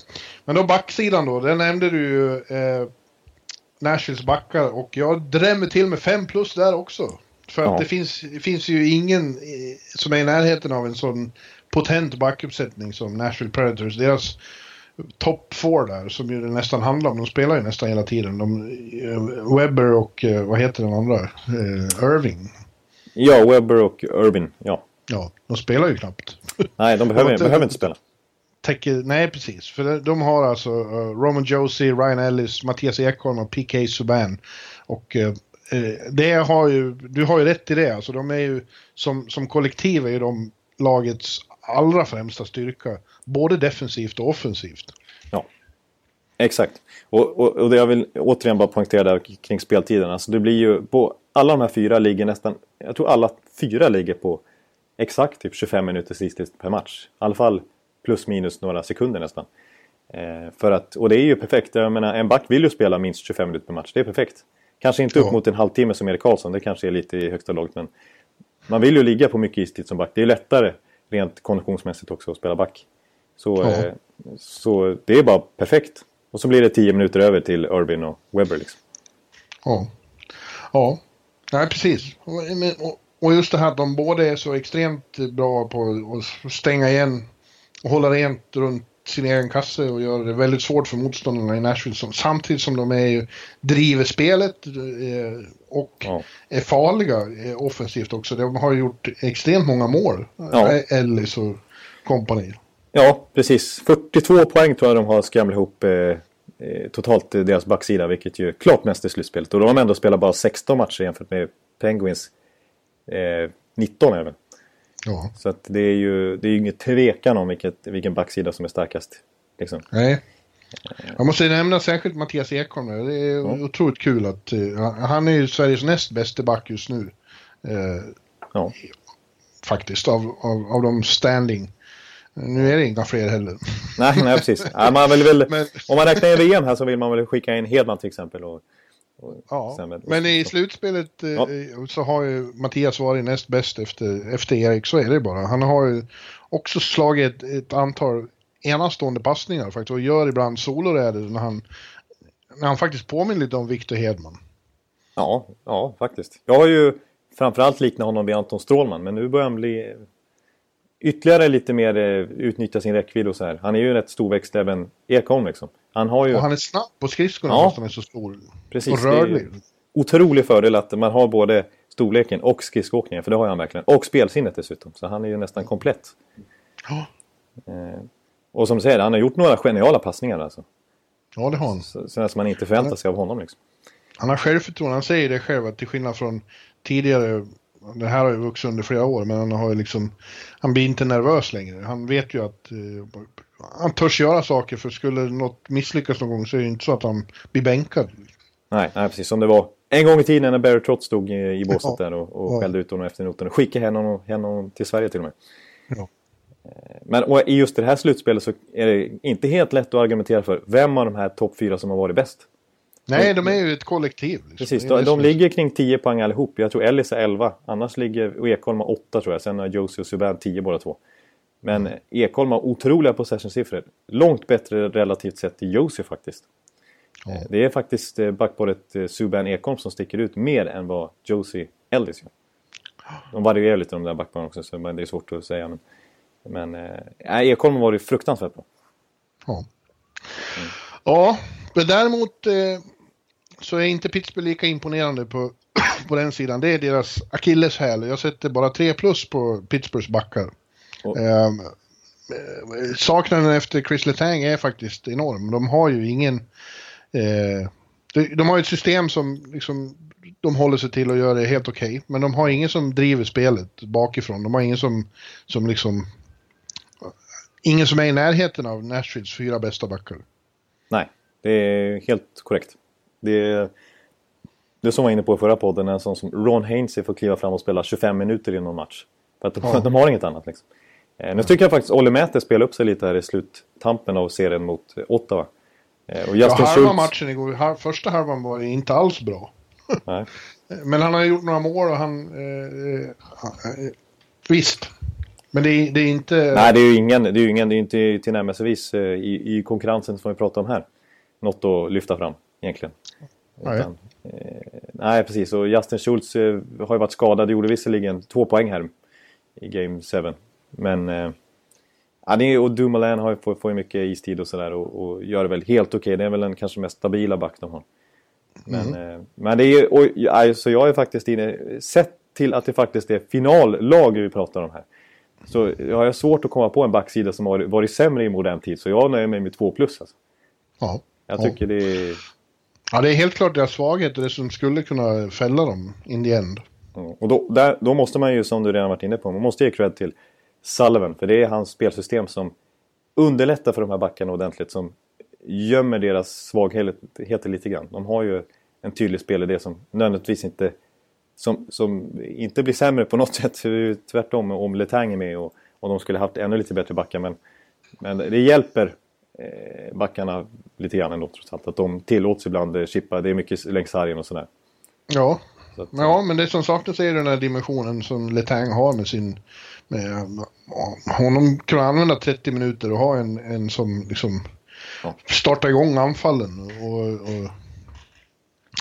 S3: Men då backsidan då, där nämnde du ju eh, Nashvilles backar och jag drämmer till med 5 plus där också. För att
S2: Ja.
S3: det finns, finns ju ingen eh, som är i närheten av en sån potent backuppsättning som Nashville Predators. Deras topp four där som ju det nästan handlar om, de spelar ju nästan hela tiden. De, eh, Webber och eh, vad heter den andra? Eh, Irving.
S2: ja Webber och Irvin. Ja.
S3: Ja, de spelar ju knappt.
S2: Nej, de behöver,
S3: inte-
S2: behöver inte spela.
S3: täcker, nej precis. För de, de har alltså Roman Josie, Ryan Ellis, Mattias Ekholm och PK Subban. Och det har ju, du har ju rätt i det. Alltså de är ju, som, som kollektiv är ju de lagets allra främsta styrka. Både defensivt och offensivt.
S2: Ja, exakt. Och, och, och det jag vill återigen bara poängtera där kring speltiden. Alltså det blir ju på alla de här fyra ligger nästan, jag tror alla fyra ligger på exakt typ 25 minuter sist per match. I alla fall plus minus några sekunder nästan. Eh, för att, och det är ju perfekt. Jag menar, en back vill ju spela minst 25 minuter per match. Det är perfekt. Kanske inte upp
S3: Ja.
S2: mot en halvtimme som Erik Karlsson. Det kanske är lite i högsta laget. Men man vill ju ligga på mycket istid som back. Det är lättare rent konditionsmässigt också att spela back. Så,
S3: Ja.
S2: eh, så det är bara perfekt. Och så blir det 10 minuter över till Irvin och Webber. Liksom.
S3: Ja. Ja, nej precis. Och, och just det här att de båda är så extremt bra på att stänga igen och hålla rent runt sin egen kasse och göra det väldigt svårt för motståndarna i Nashville. Som, samtidigt som de är driver spelet eh, och
S2: Ja.
S3: är farliga eh, offensivt också. De har gjort extremt många mål,
S2: Ja.
S3: eh, Ellis och kompani.
S2: Ja, precis. 42 poäng tror jag de har skramlat ihop eh, eh, totalt deras backsida. Vilket ju är klart mest i slutspelet. Och då har de ändå spelat bara 16 matcher jämfört med Penguins eh, 19 även.
S3: Ja,
S2: Så att det är ju det är ju inget tvekan om vilket, vilken backsida som är starkast. Liksom.
S3: nej. Jag måste nämna särskilt Mattias Ekholm. Det är
S2: Ja.
S3: otroligt kul att eh, han är ju Sveriges näst bästa back just nu. Eh,
S2: Ja.
S3: faktiskt av, av, av de standing. Nu är det inga fler heller.
S2: Nej, nej, precis. Ja, man vill väl,
S3: Men-
S2: Om man räknar in VM här så vill man väl skicka in Hedman till exempel. Och
S3: Ja, men i slutspelet eh,
S2: Ja.
S3: så har ju Mattias varit näst bäst efter, efter Erik, så är det bara. Han har ju också slagit ett, ett antal enastående passningar faktiskt och gör ibland soloräder när han, när han faktiskt påminner lite om Victor Hedman.
S2: Ja, ja, faktiskt. Jag har ju framförallt liknat honom vid Anton Strålman, men nu börjar han bli ytterligare lite mer eh, utnyttja sin räckvidd och så här. Han är ju rätt storväxt även Ekholm liksom. Han har ju
S3: Och han är snabb på skridskorna
S2: Ja.
S3: fast han är så stor.
S2: precis
S3: och rörlig.
S2: otrolig fördel att man har både storleken och skridskoåkningen, för det har han verkligen. Och spelsinnet dessutom, så han är ju nästan komplett.
S3: Ja.
S2: Eh, och som du säger, han har gjort några geniala passningar alltså.
S3: Ja, det har han.
S2: Så- Sådana som man inte förväntar sig av honom liksom.
S3: Han har självförtroende. Han säger det själv att till skillnad från tidigare, det här har ju vuxit under flera år, men han har ju liksom, han blir inte nervös längre. Han vet ju att eh, han törs göra saker för skulle något misslyckas någon gång så är det inte så att han blir bänkad.
S2: Nej, nej, precis som det var en gång i tiden när Barry Trotz stod i, i båset
S3: Ja.
S2: där och, och
S3: Ja.
S2: skällde ut honom efter noten. Och skickade hem honom, hem honom till Sverige till och med.
S3: Ja.
S2: Eh, Men och i just det här slutspelet så är det inte helt lätt att argumentera för vem av de här topp fyra som har varit bäst.
S3: Nej, de är ju ett kollektiv. Liksom.
S2: Precis, de, de ligger kring 10 poäng allihop. Jag tror Ellis är 11. Annars ligger Ekholm har 8 tror jag. Sen har Josie och Subban 10 båda två. Men
S3: Mm.
S2: Ekholm har otroliga possession-siffror. Långt bättre relativt sett till Josie faktiskt. Eh, Det är faktiskt eh, backparet eh, Subban Ekholm som sticker ut mer än vad Josie Ellis gör. De varierar lite de där backparen också, så men det är svårt att säga. Men, men eh, Ekholm har varit fruktansvärt bra.
S3: Ja. ja, men däremot eh, så är inte Pittsburgh lika imponerande på, på den sidan. Det är deras akilleshäl. Jag sätter bara 3 plus på Pittsburghs backar. Ehm, eh, saknaden efter Chris Letang är faktiskt enorm. De har ju ingen... Eh, de, de har ju ett system som liksom, de håller sig till och gör det helt okej. men de har ingen som driver spelet bakifrån. De har ingen som, som liksom... Ingen som är i närheten av Nashvilles fyra bästa backar.
S2: Nej, det är helt korrekt. Det är, det som var inne på i förra podden, en sån som Ron Hainsey får kliva fram och spela 25 minuter i någon match. För att de,
S3: Ja.
S2: de har inget annat liksom. Eh, nu tycker jag faktiskt Olle Mäter spelar upp sig lite här i sluttampen av serien mot eh, Ottawa. Eh, och
S3: Ja,
S2: Justin
S3: halva
S2: Schultz...
S3: matchen igår, har- första halvan var inte alls bra. Men han har gjort några mål och han... Eh, eh, visst. Men det är, det är inte...
S2: Nej, det är ju ingen, det är ju ingen, det är inte tillnärmelsevis i, i konkurrensen som vi pratar om här. Något att lyfta fram egentligen.
S3: Nej.
S2: Utan, eh, nej, precis. Och Justin Schultz eh, har ju varit skadad. Gjorde visserligen två poäng här i Game 7. Men... Eh, ja, det är, och Dumoulin har får, får ju mycket istid och sådär och, och gör det väl helt okej. Det är väl den kanske mest stabila back de har. Men, eh, men det är ju... Och, alltså jag är faktiskt inne... Sett till att det faktiskt är finallag vi pratar om här. Så jag har svårt att komma på en backsida som har varit sämre i modern tid. Så jag nöjer mig med 2 plus. Alltså.
S3: Ja.
S2: Jag
S3: Ja.
S2: tycker det är
S3: ja, det är helt klart deras svaghet och det som skulle kunna fälla dem in the end.
S2: Och då, där, då måste man ju, som du redan varit inne på, man måste ge cred till Sullivan. För det är hans spelsystem som underlättar för de här backarna ordentligt. Som gömmer deras svagheter lite grann. De har ju en tydlig spelidé som nödvändigtvis inte som, som inte blir sämre på något sätt. Det är ju Tvärtom om Letang är med och, och de skulle haft ännu lite bättre backar. Men, men det hjälper eh, backarna lite grann ändå trots allt. Att de tillåts ibland eh, chippa. Det är mycket längs sargen och sådär.
S3: Ja.
S2: Så att,
S3: ja, men det som saknas är den här dimensionen som Letang har med sin... Med, honom kunna använda 30 minuter och ha en, en som liksom
S2: Ja.
S3: startar igång anfallen och, och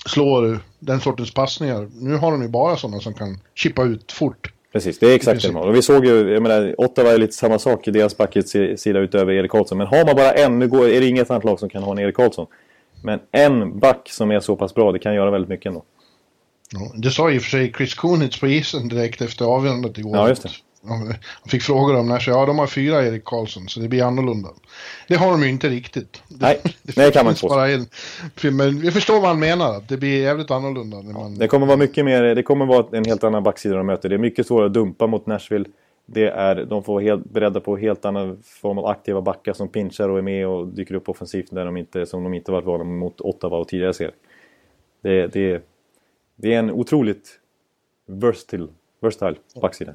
S3: slår den sortens passningar. Nu har de ju bara sådana som kan chippa ut fort.
S2: Precis, det är exakt det. Och vi såg ju, jag menar, Ottawa är lite samma sak i deras backets sida utöver Erik Karlsson. Men har man bara en, nu går, är det inget annat lag som kan ha en Erik Karlsson. Men en back som är så pass bra, det kan göra väldigt mycket ändå.
S3: Ja, det sa och för sig Chris Kunitz på isen direkt efter avgörandet igår.
S2: Ja, just det.
S3: Han fick frågor om när, så ja de har fyra Erik Karlsson så det blir annorlunda. Det har de ju inte riktigt.
S2: Nej, det kan man inte
S3: bara en. Men vi förstår vad han menar, att det blir jävligt annorlunda. När man...
S2: Det kommer vara mycket mer, det kommer vara en helt annan backsida de möter. Det är mycket svårare att dumpa mot Nashville. Det är, de får vara helt beredda på helt annan form av aktiva backar som pinchar och är med och dyker upp offensivt där de inte, som de inte varit vana mot Ottawa och tidigare serier. Det, det, det är en otroligt versatile, versatile backsida.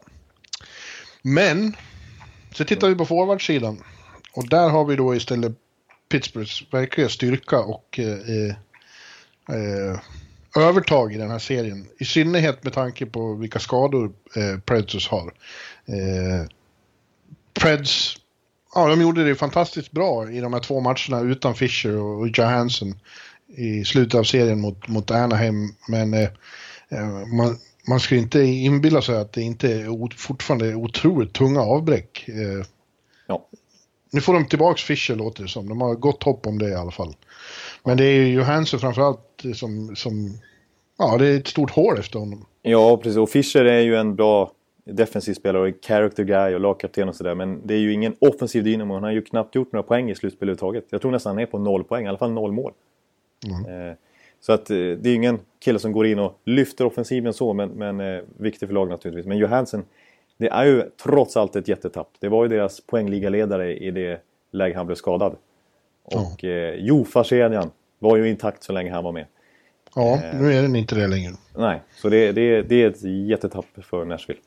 S3: Men, så tittar vi på forwardsidan. Och där har vi då istället Pittsburghs verkliga styrka och... Eh, eh, eh, övertag i den här serien. I synnerhet med tanke på vilka skador eh, Predators har. Eh, Preds, ja de gjorde det fantastiskt bra i de här två matcherna utan Fischer och, och Johansson i slutet av serien mot, mot Anaheim. Men eh, eh man, man ska inte inbilla sig att det inte är fortfarande är otroligt tunga avbräck. Eh,
S2: ja.
S3: Nu får de tillbaks Fischer låter det som. De har gott hopp om det i alla fall. Men det är ju Johansson framförallt som, som... Ja, det är ett stort hål efter honom.
S2: Ja, precis. Och Fischer är ju en bra defensiv spelare och character guy och lagkapten och sådär. Men det är ju ingen offensiv dynamo. Han har ju knappt gjort några poäng i slutspelet överhuvudtaget. Jag tror nästan han är på noll poäng, i alla fall noll mål. Mm. Eh, så att eh, det är ingen kille som går in och lyfter offensiven så, men, men eh, viktig för laget naturligtvis. Men Johansen, det är ju trots allt ett jättetapp. Det var ju deras poängligaledare i det läge han blev skadad. Och eh, Jofa-kedjan var ju intakt så länge han var med.
S3: Ja, eh, nu är den inte det längre.
S2: Nej, så det, det, det är ett jättetapp för Nashville.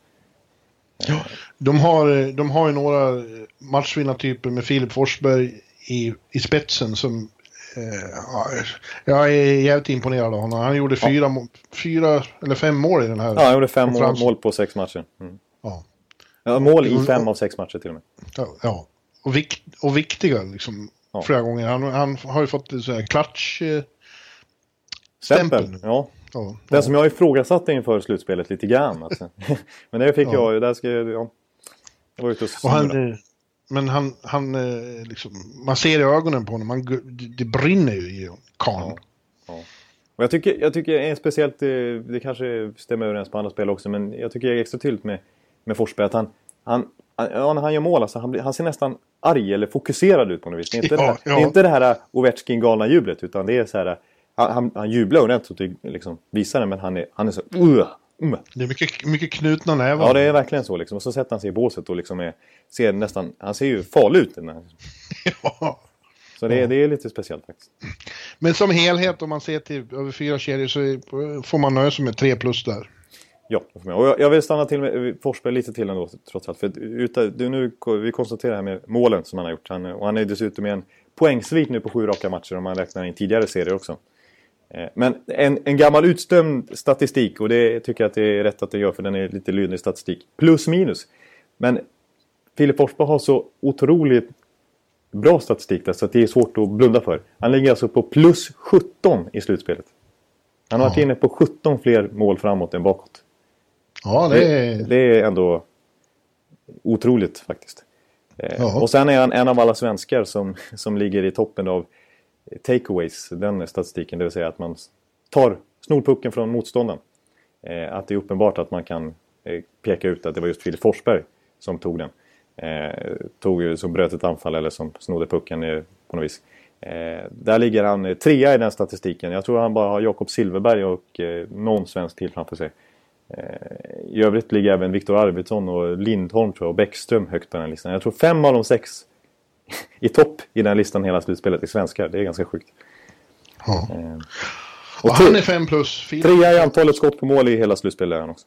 S3: Ja, de har, de har ju några matchvinnartyper med Filip Forsberg i, i spetsen som Eh, jag är jävligt imponerad av honom. Han gjorde fyra, ja. fyra eller fem mål i den här
S2: Ja, han gjorde fem mål, mål på sex matcher. Mm. Ja. ja. Mål i fem av sex matcher till och med.
S3: Ja, och, vik och viktiga liksom. Ja. Flera gånger. Han, han har ju fått så här klatsch... Eh,
S2: stämpel. Ja. Ja, Den som jag ifrågasatte inför slutspelet lite grann. Alltså. Men det fick jag ju. Där ska jag, ja. jag var ute och,
S3: och han, men han, han eh, liksom, man ser i ögonen på honom, man, det brinner ju i karln. Ja, ja.
S2: Och jag tycker, jag tycker speciellt, eh, det kanske stämmer överens på andra spel också, men jag tycker det är extra tydligt med, med Forsberg att han, han, ja, när han gör mål, alltså, han, han ser nästan arg eller fokuserad ut på något vis. Det är inte, ja, det, här, ja. det, är inte det här Ovechkin galna jublet, utan det är så här, han, han, han jublar ordentligt och liksom visar det, men han är, han är så... Uh,
S3: Mm. Det är mycket, mycket knutna nävar.
S2: Ja, det är verkligen så. Liksom. Och så sätter han sig i båset och liksom är, ser nästan... Han ser ju farlig ut. Den ja. Så det, ja. det är lite speciellt faktiskt.
S3: Men som helhet, om man ser till över fyra kedjor så får man nöja sig med tre plus där.
S2: Ja, och jag vill stanna till med Forsberg lite till ändå trots allt. För utan, nu, vi konstaterar här med målen som han har gjort. Han, och han är dessutom med en poängsvit nu på sju raka matcher om man räknar in tidigare serier också. Eh, men en, en gammal utstämd statistik och det tycker jag att det är rätt att det gör för den är lite lydlig statistik. Plus minus. Men Filip Forsberg har så otroligt bra statistik där så att det är svårt att blunda för. Han ligger alltså på plus 17 i slutspelet. Han har varit inne på 17 fler mål framåt än bakåt.
S3: Ja, det är...
S2: Det, det är ändå otroligt faktiskt. Eh, ja. Och sen är han en av alla svenskar som, som ligger i toppen av takeaways, den statistiken. Det vill säga att man tar snor pucken från motståndaren. Eh, att det är uppenbart att man kan eh, peka ut att det var just Filip Forsberg som tog den. Eh, tog, som bröt ett anfall eller som snodde pucken eh, på något vis. Eh, där ligger han eh, trea i den statistiken. Jag tror han bara har Jakob Silverberg och eh, någon svensk till framför sig. Eh, I övrigt ligger även Viktor Arvidsson och Lindholm tror jag, och Bäckström högt på den listan. Jag tror fem av de sex i topp i den listan hela slutspelet i svenskar. Det är ganska sjukt.
S3: Ja. Eh, och, och han är 5 plus.
S2: Filip... Trea i antalet skott på mål i hela slutspelet han också.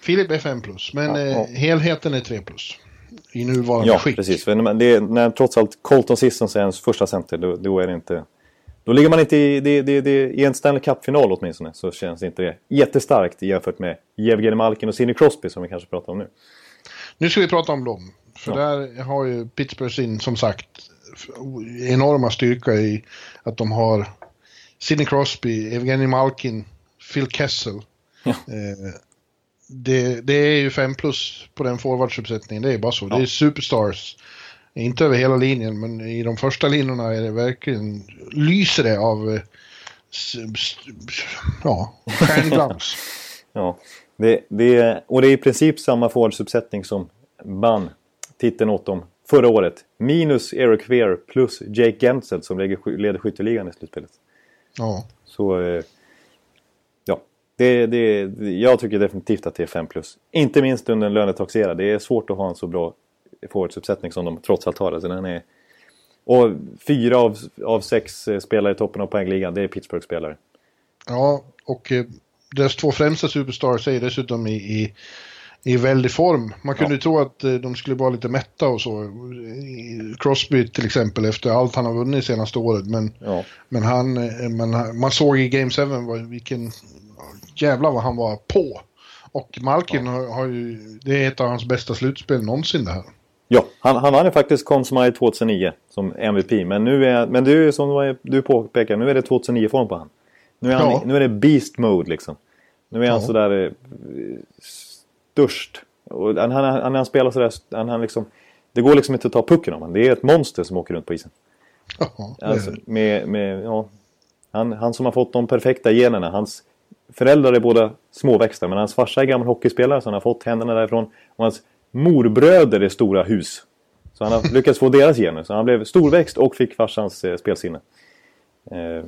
S3: Filip är 5 plus, men ja, eh, ja. helheten är 3 plus. I nuvarande
S2: ja,
S3: skick.
S2: Ja, precis. För det är, när trots allt Colton Sissons är ens första center, då, då, är det inte... Då ligger man inte i, det, det, det, i en Stanley Cup-final åtminstone, så känns inte det jättestarkt jämfört med Jevgenij Malkin och Sidney Crosby som vi kanske pratar om nu.
S3: Nu ska vi prata om dem. För ja. där har ju Pittsburgh sin, som sagt, enorma styrka i att de har Sidney Crosby, Evgeny Malkin, Phil Kessel. Ja. Eh, det, det, är ju 5 plus på den forwardsuppsättningen, det är bara så. Ja. Det är superstars. Inte över hela linjen, men i de första linjerna är det verkligen, lyser det av eh, ja, stjärnglans.
S2: ja, det, det, och det är i princip samma forwardsuppsättning som vann titeln åt dem förra året. Minus Eric Fear plus Jake Gensel som leder skytteligan i slutspelet.
S3: Ja.
S2: Så... Eh, ja. Det, det, jag tycker definitivt att det är 5 plus. Inte minst under en lönetaxera. Det är svårt att ha en så bra forwardsuppsättning som de trots allt har. Alltså den är, och fyra av, av sex eh, spelare i toppen av poängligan, det är Pittsburgh-spelare.
S3: Ja, och eh, deras två främsta superstars är dessutom i, i i väldig form. Man kunde ju tro att eh, de skulle vara lite mätta och så. Crosby till exempel efter allt han har vunnit senaste året. Men,
S2: Ja.
S3: men han, eh, man, man såg i Game 7 vad- vilken jävla vad han var på. Och Malkin har, har ju, det är ett av hans bästa slutspel någonsin det här.
S2: Ja, han, han ju faktiskt Conn Smythe 2009 som MVP. Men nu är, men ju som du påpekar, nu är det 2009-form på han. Nu är, han,
S3: Ja.
S2: nu är det beast mode liksom. Nu är han
S3: Ja.
S2: sådär eh, störst. Och han, han, han, han spelar sådär, han, han liksom, det går liksom inte att ta pucken av honom. Det är ett monster som åker runt på isen.
S3: Ja,
S2: Alltså, med, med, ja, han, han som har fått de perfekta generna. Hans föräldrar är båda småväxta men hans farsa är gammal hockeyspelare så han har fått händerna därifrån. Och hans morbröder är stora hus. Så han har lyckats få deras gener. Så han blev storväxt och fick farsans eh, spelsinne. Eh,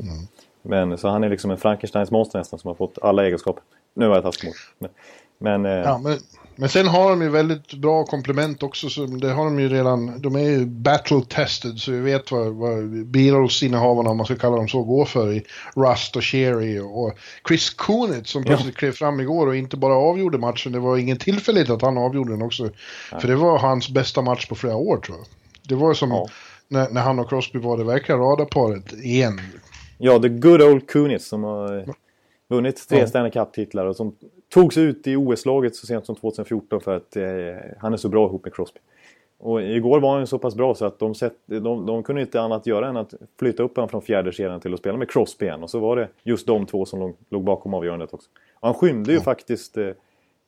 S2: Men så han är liksom en Frankensteins monster nästan som har fått alla egenskaper. Nu var jag taskig mot. Men, men, eh,
S3: Ja, men, men sen har de ju väldigt bra komplement också. Så det har de ju redan. De är ju battle tested så vi vet vad, vad Beatles-innehavarna, om man ska kalla dem så, går för i Rust och Sherry och Chris Kunitz som plötsligt klev fram igår och inte bara avgjorde matchen. Det var ingen tillfällighet att han avgjorde den också. För det var hans bästa match på flera år tror jag. Det var som
S2: Ja.
S3: när, när han och Crosby var det verkliga radarparet igen.
S2: Ja, the good old Kunitz som har eh, vunnit tre
S3: Ja.
S2: Stanley Cup-titlar och som togs ut i OS-laget så sent som 2014 för att eh, han är så bra ihop med Crosby. Och igår var han så pass bra så att de, sett, de, de kunde inte annat göra än att flytta upp honom från fjärde kedjan till att spela med Crosby igen. Och så var det just de två som låg, låg bakom avgörandet också. Och han skymde ju faktiskt eh,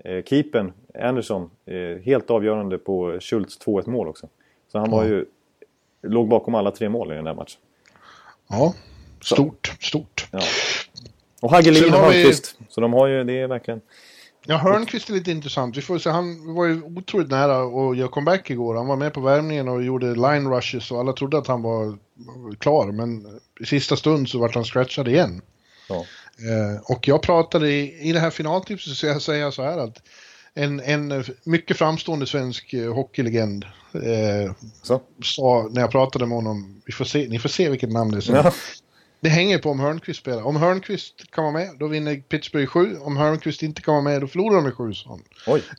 S2: eh, keepern Anderson eh, helt avgörande på Schultz 2-1 mål också. Så han var
S3: Ja.
S2: ju, låg bakom alla tre mål i den där matchen.
S3: Ja, stort, stort.
S2: Ja. Och Hagelin och
S3: har vi-
S2: Hörnqvist. Så de har ju, det är verkligen...
S3: Ja, Hörnqvist är lite intressant. Vi får se, han var ju otroligt nära att göra comeback igår. Han var med på värmningen och gjorde line rushes och alla trodde att han var klar. Men i sista stund så vart han scratchad igen.
S2: Ja.
S3: Eh, och jag pratade i, i det här finaltipset så jag säger så här att en, en mycket framstående svensk eh, hockeylegend eh, sa när jag pratade med honom, vi får se, ni får se vilket namn det är.
S2: Ja.
S3: Det hänger på om Hörnqvist spelar. Om Hörnqvist kan vara med, då vinner Pittsburgh 7. Om Hörnqvist inte kan vara med, då förlorar de med 7. sa han.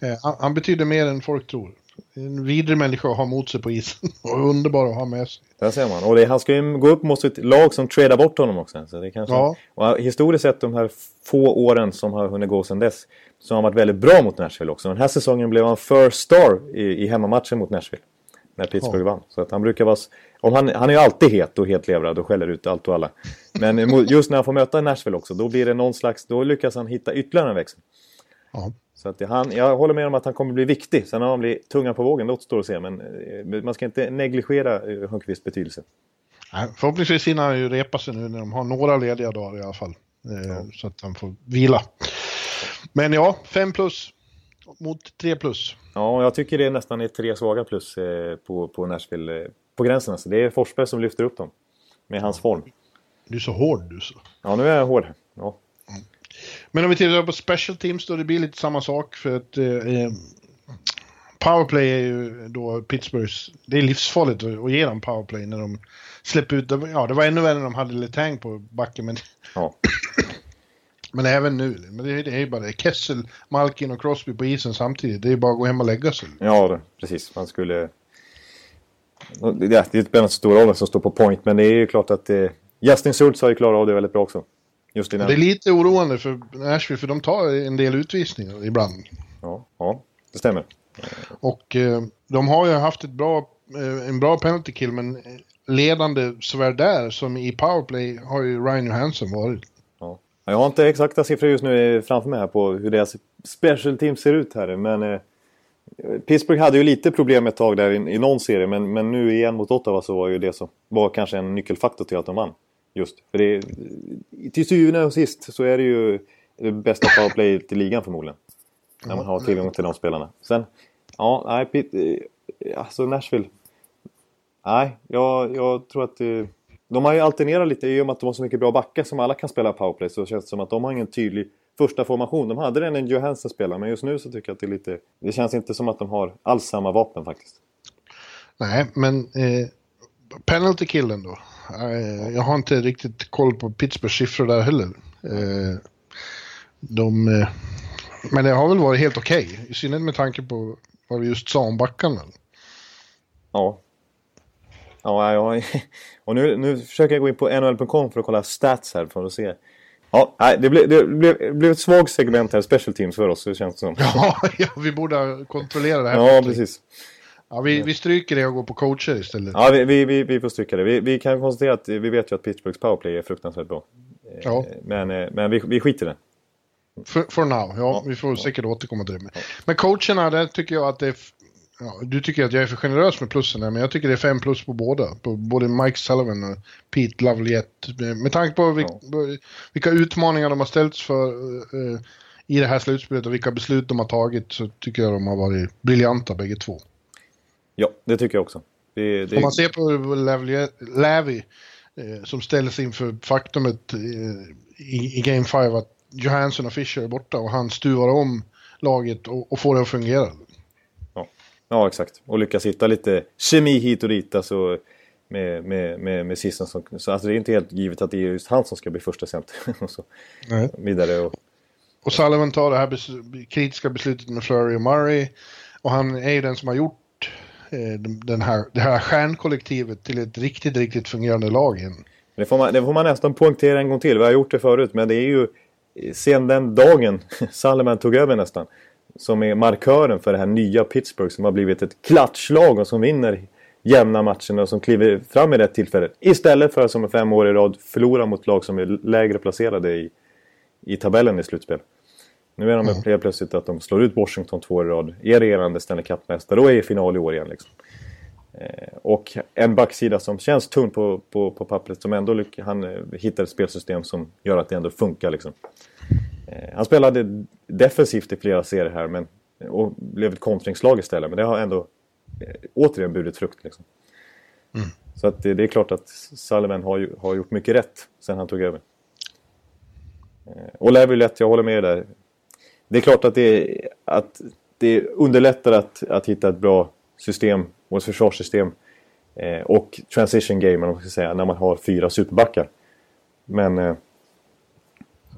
S3: Eh, han, han betyder mer än folk tror. En vidrig människa att ha mot sig på isen. Och underbar att ha med sig.
S2: Där ser man. Och det, han ska ju gå upp mot ett lag som tradar bort honom också. Så det kanske,
S3: Ja.
S2: Och historiskt sett de här få åren som har hunnit gå sedan dess. Så har han varit väldigt bra mot Nashville också. Den här säsongen blev han first star i, i hemmamatchen mot Nashville. När Pittsburgh vann. Så att han brukar vara... Om han, han är ju alltid het och helt levrad och skäller ut allt och alla. Men just när han får möta Nashville också. Då blir det någon slags... Då lyckas han hitta ytterligare en växel.
S3: Ja.
S2: Så att han, jag håller med om att han kommer bli viktig. Sen om han blir tungan på vågen, det återstår att se. Men eh, man ska inte negligera eh, Hörnqvists betydelse.
S3: Nej, Förhoppningsvis hinner han ju repa sig nu när de har några lediga dagar i alla fall. Eh, Så att han får vila. Men ja, 5 plus mot 3 plus.
S2: Ja, jag tycker det nästan är tre svaga plus eh, på, på Nashville. Eh, på gränsen alltså. Det är Forsberg som lyfter upp dem. Med hans form.
S3: Du är så hård du så.
S2: Ja, nu är jag hård. Ja.
S3: Men om vi tittar på special teams då det blir lite samma sak för att eh, eh, powerplay är ju då Pittsburghs, det är livsfarligt att, att ge dem powerplay när de släpper ut, ja det var ännu värre när de hade Letang på backen men,
S2: ja.
S3: men även nu. Men det, är- det är ju bara det, Kessel, Malkin och Crosby på isen samtidigt, det är bara att gå hem och lägga sig.
S2: Ja, det, precis. Man skulle... Ja, Det det spelar inte så stor roll som står på point, men det är ju klart att eh, Justin Schultz har ju klarat av det väldigt bra också. Just.
S3: Det är lite oroande för Nashville för de tar en del utvisningar ibland.
S2: Ja, ja, det stämmer.
S3: Och eh, de har ju haft ett bra, eh, en bra penalty kill men ledande såväl där som i powerplay har ju Ryan Johansson varit.
S2: Jag har inte exakta siffror just nu framför mig här på hur deras special team ser ut här. Men eh, Pittsburgh hade ju lite problem ett tag där i, i någon serie. Men, men nu igen mot Ottawa så var ju det som var kanske en nyckelfaktor till att de vann. Just. För det, till syvende och sist så är det ju det bästa powerplay i ligan förmodligen. När man har tillgång till de spelarna. Sen, ja, nej, Pitt, eh, alltså Nashville. Nej, jag, jag tror att eh, de har ju alternerat lite i och med att de har så mycket bra backar som alla kan spela powerplay så känns det som att de har ingen tydlig första formation. De hade den en Johansson spelare men just nu så tycker jag att det är lite... Det känns inte som att de har alls samma vapen faktiskt.
S3: Nej, men eh, penalty killen då. Eh, jag har inte riktigt koll på Pittsburghs siffror där heller. Eh, de, eh, Men det har väl varit helt okej, okay, i synnerhet med tanke på vad vi just sa om backarna.
S2: Ja. Ja, ja. Och nu, nu försöker jag gå in på nhl.com för att kolla stats här för att se. Ja, det blev, det blev, det blev ett svagt segment här, special teams för oss, det känns som.
S3: Ja, ja vi borde kontrollera det
S2: här. Ja, precis.
S3: Ja, vi, vi stryker det och går på coacher istället.
S2: Ja, vi, vi, vi, får stryka det. Vi, vi kan konstatera att vi vet ju att Pittsburghs powerplay är fruktansvärt bra. Ja. Men, eh, men vi, vi skiter i det.
S3: For, for now, ja, ja. Vi får säkert återkomma till det. Men coacherna, där tycker jag att det är... Ja, du tycker att jag är för generös med plussen här, men jag tycker det är fem plus på båda. På både Mike Sullivan och Pete Loveliette. Med tanke på vilka, vilka utmaningar de har ställts för uh, i det här slutspelet och vilka beslut de har tagit så tycker jag de har varit briljanta bägge två.
S2: Ja, det tycker jag också. Det, det...
S3: Om man ser på Lävi eh, som ställs inför faktumet eh, i, i Game 5 att Johansson och Fischer är borta och han stuvar om laget och, och får det att fungera.
S2: Ja. exakt. Och lyckas hitta lite kemi hit och dit. Alltså, med, med, med, med Sisson som, så alltså det är inte helt givet att det är just han som ska bli första center. och så Nej. vidare. Och,
S3: och Sullivan tar det här bes kritiska beslutet med Flurry och Murray. Och han är ju den som har gjort Eh, den här, det här stjärnkollektivet till ett riktigt, riktigt fungerande lag igen.
S2: Det får, man, det får man nästan poängtera en gång till. Vi har gjort det förut, men det är ju sen den dagen Salman tog över nästan. Som är markören för det här nya Pittsburgh som har blivit ett klatschlag och som vinner jämna matcherna och som kliver fram i rätt tillfälle. Istället för att som fem år i rad förlora mot lag som är lägre placerade i, i tabellen i slutspel. Nu är de mm. helt plötsligt att de slår ut Washington två år i rad. Är regerande Stanley Cup-mästare och är i final i år igen. Liksom. Eh, och en backsida som känns tunn på, på, på pappret som ändå han eh, hittar ett spelsystem som gör att det ändå funkar. Liksom. Eh, han spelade defensivt i flera serier här men, och blev ett kontringslag istället. Men det har ändå eh, återigen burit frukt. Liksom. Mm. Så att det, det, är klart att Sullivan har, ju, har gjort mycket rätt sen han tog över. Eh, och lätt, jag håller med där det är klart att det, att det underlättar att, att hitta ett bra system och ett försvarssystem eh, och transition game, man ska säga, när man har fyra superbackar. Men eh,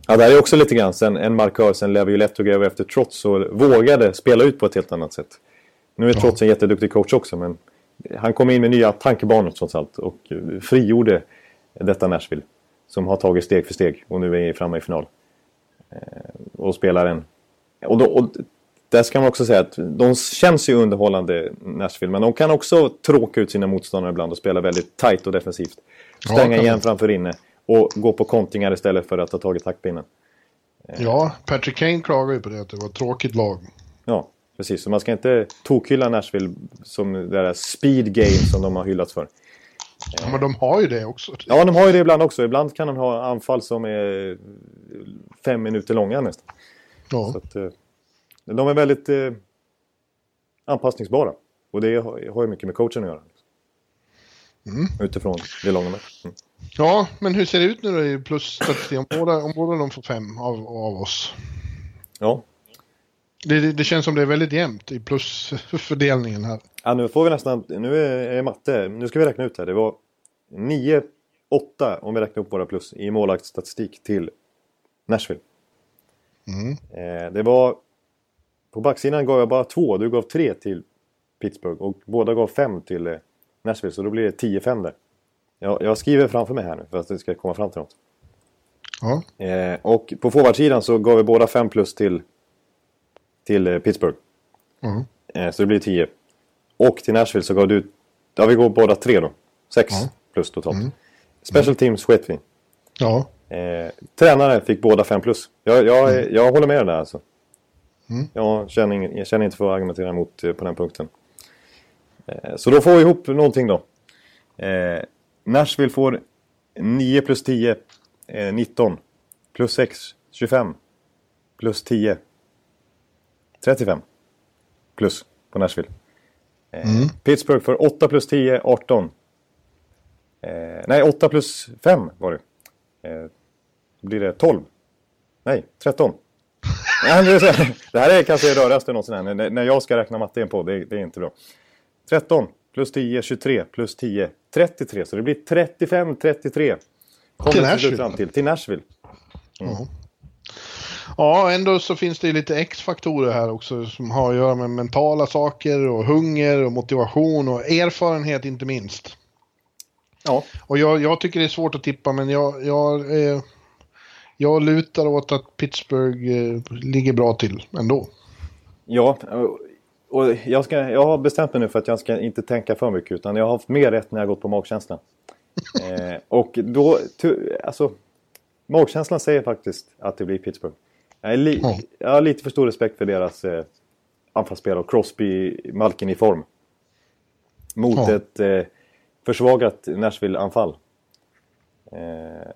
S2: ja, det här är också lite grann sen en markör sen tog över efter Trots och vågade spela ut på ett helt annat sätt. Nu är Trots en jätteduktig coach också, men han kom in med nya tankebanor trots allt och frigjorde detta Nashville som har tagit steg för steg och nu är framme i final. Eh, och spelar en och, då, och där ska man också säga att de känns ju underhållande Nashville men de kan också tråka ut sina motståndare ibland och spela väldigt tight och defensivt. Stänga ja, igen framför inne och gå på kontringar istället för att ta tag i taktpinnen.
S3: Ja, Patrick Kane klagar ju på det att det var ett tråkigt lag.
S2: Ja, precis. Så man ska inte tokhylla Nashville som det där speed game som de har hyllats för.
S3: Ja, men de har ju det också.
S2: Ja, de har ju det ibland också. Ibland kan de ha anfall som är fem minuter långa nästan. Ja. Så att, eh, de är väldigt eh, anpassningsbara. Och det har ju mycket med coachen att göra. Mm. Utifrån det långa med. Mm.
S3: Ja, men hur ser det ut nu då i plusstatistik? Om båda, om båda de får fem av, av oss?
S2: Ja.
S3: Det, det, det, känns som det är väldigt jämnt i plusfördelningen här.
S2: Ja, nu får vi nästan... Nu är det matte. Nu ska vi räkna ut här. Det var 9, 8 om vi räknar upp våra plus i målvaktsstatistik till Nashville. Mm. Eh, det var... På backsidan gav jag bara två. Du gav tre till Pittsburgh. Och båda gav fem till eh, Nashville. Så då blir det 10-5 där. Jag, jag, skriver framför mig här nu för att det ska komma fram till något. Ja. Eh, och på forwardsidan så gav vi båda fem plus till, till eh, Pittsburgh. Mm. Eh, så det blir 10. Och till Nashville så gav du... Ja, vi går båda tre då. 6 ja. plus totalt. Mm. Special Teams sket vi. Ja. Eh, tränare fick båda 5 plus. Jag, jag, mm. jag håller med där alltså. Mm. Jag, känner ingen, jag känner inte för att argumentera emot eh, på den punkten. Eh, så då får vi ihop någonting då. Eh, Nashville får 9 plus 10, 19. Eh, plus 6, 25. Plus 10, 35. Plus på Nashville. Eh, mm. Pittsburgh får 8 plus 10, 18. nej, 8 plus 5 var det blir det 12? Nej, 13. det här är kanske det rörigaste någonsin. När jag ska räkna matte på, det, det är inte bra. 13 plus 10, 23 plus 10, 33. Så det blir 35, 33.
S3: Kommer till Nashville?
S2: Fram till, till Nashville.
S3: Mm. Ja, ändå så finns det lite X-faktorer här också som har att göra med mentala saker och hunger och motivation och erfarenhet inte minst.
S2: Ja.
S3: Och jag, jag tycker det är svårt att tippa men jag, jag, eh, jag lutar åt att Pittsburgh eh, ligger bra till ändå.
S2: Ja, och jag, ska, jag har bestämt mig nu för att jag ska inte tänka för mycket utan jag har haft mer rätt när jag gått på magkänslan. eh, och då, alltså, magkänslan säger faktiskt att det blir Pittsburgh. Jag, är li, ja. jag har lite för stor respekt för deras eh, anfallsspel och Crosby, Malkin i form. Mot ja. ett eh, försvagat Nashville-anfall. Eh,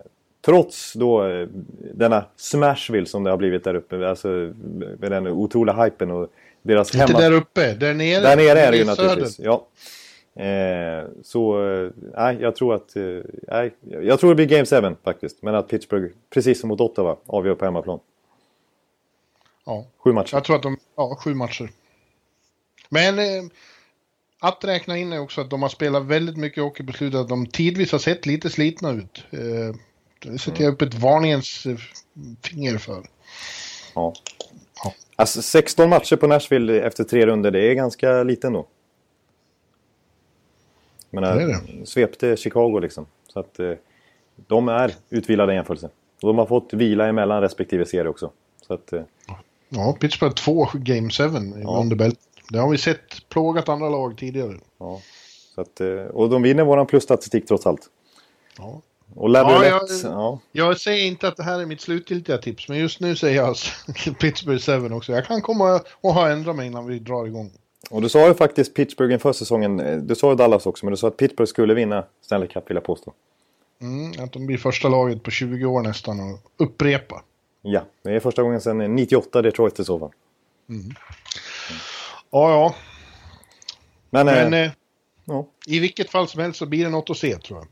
S2: trots då eh, denna Smashville som det har blivit där uppe. Alltså med den otroliga hypen och deras
S3: Inte hemma... där uppe, där nere.
S2: Där nere är det ju naturligtvis. Ja. Eh, så, eh, nej, jag tror att... Eh, jag tror det blir Game 7 faktiskt. Men att Pittsburgh, precis som mot Ottawa, avgör på hemmaplan.
S3: Ja.
S2: Sju matcher.
S3: Jag tror att de... Ja, sju matcher. Men eh, att räkna in är också att de har spelat väldigt mycket hockey på slutet. Att de tidvis har sett lite slitna ut. Eh, det sätter jag upp ett varningens eh, finger för.
S2: Ja. Alltså 16 matcher på Nashville efter tre runder, det är ganska lite ändå. Men det det. svepte Chicago liksom. Så att eh, de är utvilade i jämförelse. Och de har fått vila emellan respektive serie också. Så att, eh,
S3: ja, Pittsburgh två Game 7 ja. under bält. Det har vi sett plågat andra lag tidigare.
S2: Ja. Så att, eh, och de vinner våran plusstatistik trots allt.
S3: Ja.
S2: Och
S3: ja, jag, ja. jag säger inte att det här är mitt slutgiltiga tips, men just nu säger jag Pittsburgh 7 också. Jag kan komma och ha ändrat mig innan vi drar igång.
S2: Och du sa ju faktiskt Pittsburgh inför säsongen, eh, du sa ju Dallas också, men du sa att Pittsburgh skulle vinna Stanley Cup vill jag påstå.
S3: Mm, att de blir första laget på 20 år nästan och upprepa.
S2: Ja, det är första gången sedan 98 Detroit i så fall.
S3: Mm. Ja, ja.
S2: Men,
S3: men eh, ja. i vilket fall som helst så blir det något att se tror jag.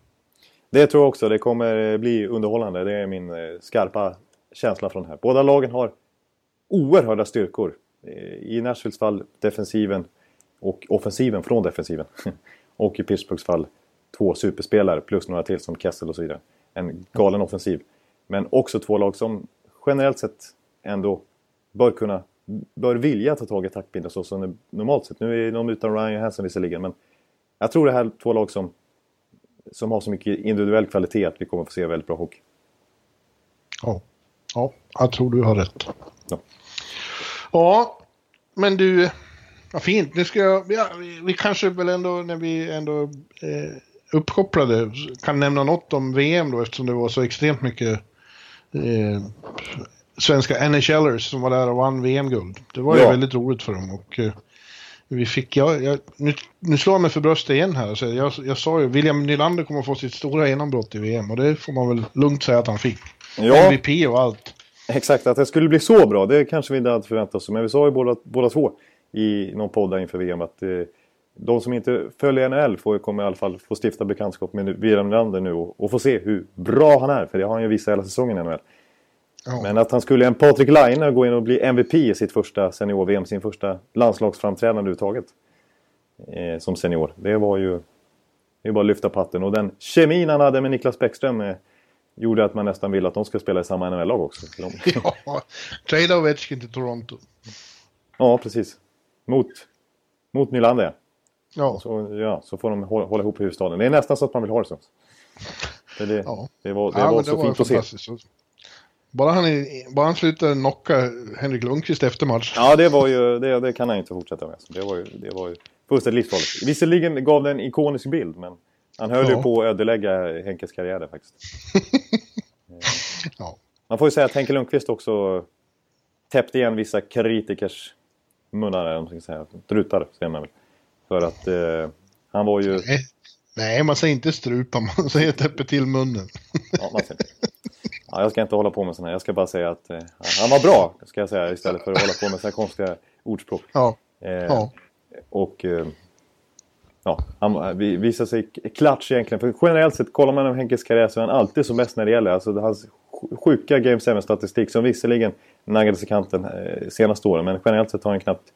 S2: Det tror jag också. Det kommer eh, bli underhållande. Det är min eh, skarpa känsla från det här. Båda lagen har oerhörda styrkor. Eh, I Nashvilles fall defensiven och offensiven från defensiven. och i Pittsburghs fall två superspelare plus några till som Kessel och så vidare. En galen offensiv. Men också två lag som generellt sett ändå bör kunna bör vilja ta tag i taktpinnen så som normalt sett. Nu är de utan Ryan Hansen visserligen men jag tror det här är två lag som som har så mycket individuell kvalitet att vi kommer få se väldigt bra hockey.
S3: Ja, ja jag tror du har rätt.
S2: Ja,
S3: ja men du, ja, fint. Nu ska jag, ja, vi kanske väl ändå när vi ändå eh, uppkopplade kan nämna något om VM då eftersom det var så extremt mycket eh, svenska NHLers som var där och vann VM-guld. Det var ja. ju väldigt roligt för dem och eh, vi fick, jag, jag, nu, nu slår jag mig för bröstet igen här. Så jag, jag sa ju, William Nylander kommer få sitt stora genombrott i VM och det får man väl lugnt säga att han fick. Ja. MVP och allt.
S2: Exakt, att det skulle bli så bra, det kanske vi inte hade förväntat oss. Men vi sa ju båda, båda två i någon podd inför VM att eh, de som inte följer NHL får, kommer i alla fall få stifta bekantskap med William Nylander nu och, och få se hur bra han är. För det har han ju visat hela säsongen i NHL. Ja. Men att han skulle, en Patrik Laine, gå in och bli MVP i sitt första senior-VM, sin första landslagsframträdande överhuvudtaget. Eh, som senior. Det var ju... Det är bara att lyfta patten. Och den kemin han hade med Niklas Bäckström eh, gjorde att man nästan ville att de skulle spela i samma NHL-lag också.
S3: ja, trade Ovechkin till Toronto.
S2: Ja, precis. Mot, mot Nylander.
S3: Ja.
S2: Så, ja. så får de hålla, hålla ihop huvudstaden. Det är nästan så att man vill ha det så. Det, det, ja. det var, det ja, var så det fint var att se.
S3: Bara han, bara han slutar knocka Henrik Lundqvist efter match.
S2: Ja, det, var ju, det, det kan han inte fortsätta med. Det var ju, det var ju fullständigt livsfarligt. Visserligen gav det en ikonisk bild, men han höll ja. ju på att ödelägga Henkes karriär där, faktiskt. ja. Man får ju säga att Henke Lundqvist också täppte igen vissa kritikers munnar, eller man ska säga. Trutar, säger man väl. För att eh, han var ju...
S3: Nej. Nej, man säger inte strupa, man säger täppa till munnen.
S2: ja, man säger. Ja, jag ska inte hålla på med sådana här. Jag ska bara säga att eh, han var bra, ska jag säga, istället för att hålla på med så här konstiga ordspråk.
S3: Ja. Eh, ja.
S2: Och eh, ja, han visar sig klatsch egentligen. För generellt sett, kollar man på Henkes karriär så är han alltid som bäst när det gäller. Alltså hans sjuka Game 7-statistik som visserligen naggades i kanten eh, senaste åren. Men generellt sett har han knappt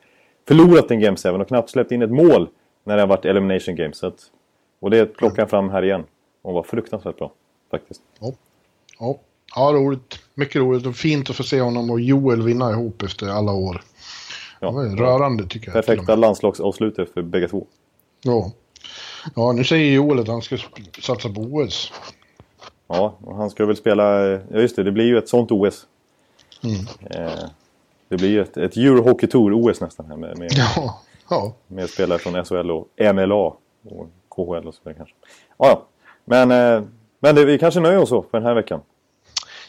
S2: förlorat en Game 7 och knappt släppt in ett mål när det har varit Elimination Games. Så att, och det plockar han fram här igen. Och var fruktansvärt bra, faktiskt.
S3: Ja. Ja. Ja, roligt. mycket roligt och fint att få se honom och Joel vinna ihop efter alla år.
S2: Ja.
S3: Rörande tycker jag.
S2: Perfekta landslagsavslutet för bägge två.
S3: Ja. ja, nu säger Joel att han ska satsa på OS.
S2: Ja, och han ska väl spela... Ja just det, det blir ju ett sånt OS.
S3: Mm.
S2: Eh, det blir ju ett, ett Eurohockey Tour-OS nästan här med, med,
S3: Ja, ja.
S2: med spelare från SHL och MLA och KHL och så vidare kanske. Ja, ja. Men, eh, men det, vi kanske nöjer oss så för den här veckan.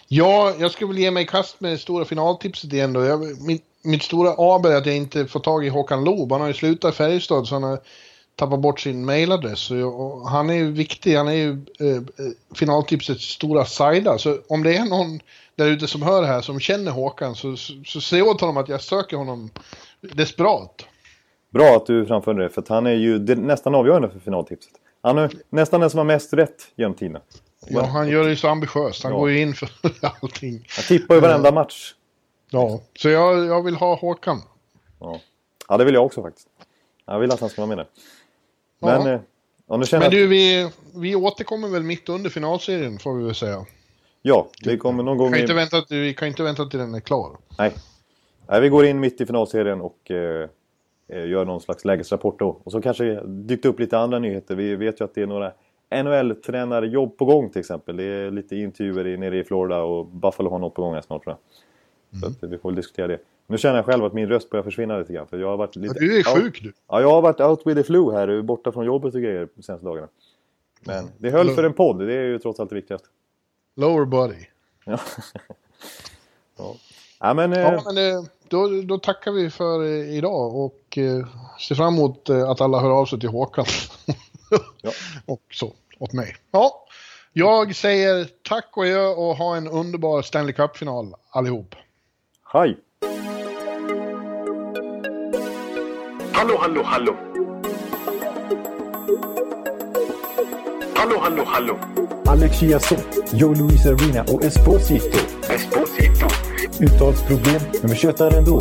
S3: Ja, jag ska väl ge mig i kast med det stora finaltipset igen då. Jag, mitt, mitt stora aber är att jag inte får tag i Håkan Loob. Han har ju slutat i Färjestad så han har tappat bort sin mailadress. Jag, och han är ju viktig. Han är ju eh, eh, finaltipsets stora sida. Så om det är någon där ute som hör det här som känner Håkan så, så, så se åt honom att jag söker honom desperat.
S2: Bra att du framförde det, för att han är ju nästan avgörande för finaltipset. Han är nästan den som har mest rätt genom tiden.
S3: Ja, han gör det ju så ambitiöst. Han
S2: Ja.
S3: går ju in för allting.
S2: Han tippar ju varenda match.
S3: Ja, så jag, jag vill ha Håkan.
S2: Ja. ja, det vill jag också faktiskt. Jag vill att han ska vara med där. Men,
S3: Ja.
S2: eh, ja, nu känner
S3: Men du, vi, vi återkommer väl mitt under finalserien får vi väl säga.
S2: Ja, det kommer någon gång...
S3: Kan
S2: i-
S3: inte vänta, vi kan inte vänta till den är klar.
S2: Nej. Nej, vi går in mitt i finalserien och eh, eh, gör någon slags lägesrapport då. Och så kanske dykt upp lite andra nyheter. Vi vet ju att det är några NHL-tränarjobb på gång till exempel. Det är lite intervjuer i, nere i Florida och Buffalo har något på gång här snart tror jag. Så att vi får väl diskutera det. Nu känner jag själv att min röst börjar försvinna lite grann. För jag har varit lite...
S3: Du är sjuk du.
S2: Ja, jag har varit out with the flu här, borta från jobbet och grejer de senaste dagarna. Men det höll för en podd, det är ju trots allt det viktigaste.
S3: Lower body.
S2: Ja, ja. ja men... Eh,
S3: Ja, men eh, då, då tackar vi för eh, idag och ser fram emot att alla hör av sig till Håkan.
S2: Ja.
S3: och så, åt mig. Ja, jag säger tack och adjö och ha en underbar Stanley Cup-final allihop.
S2: Hej!
S4: Hallå, hallå, hallå. Hallå, hallå, hallå.
S5: Alex Chiazot, Joe Luis Arena och Esposito.
S4: Esposito.
S5: Uttalsproblem, men vi tjötar ändå.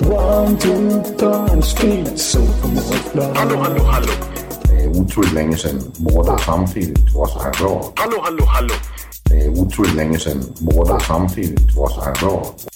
S5: One, two, three, speed, so
S4: Hallå, hallå, hallå.
S6: Det er utroligt længe siden mor, der samtidig trods har råd.
S4: Hallå, hallå, hallå.
S6: Det er utroligt længe siden mor, der samtidig trods har råd.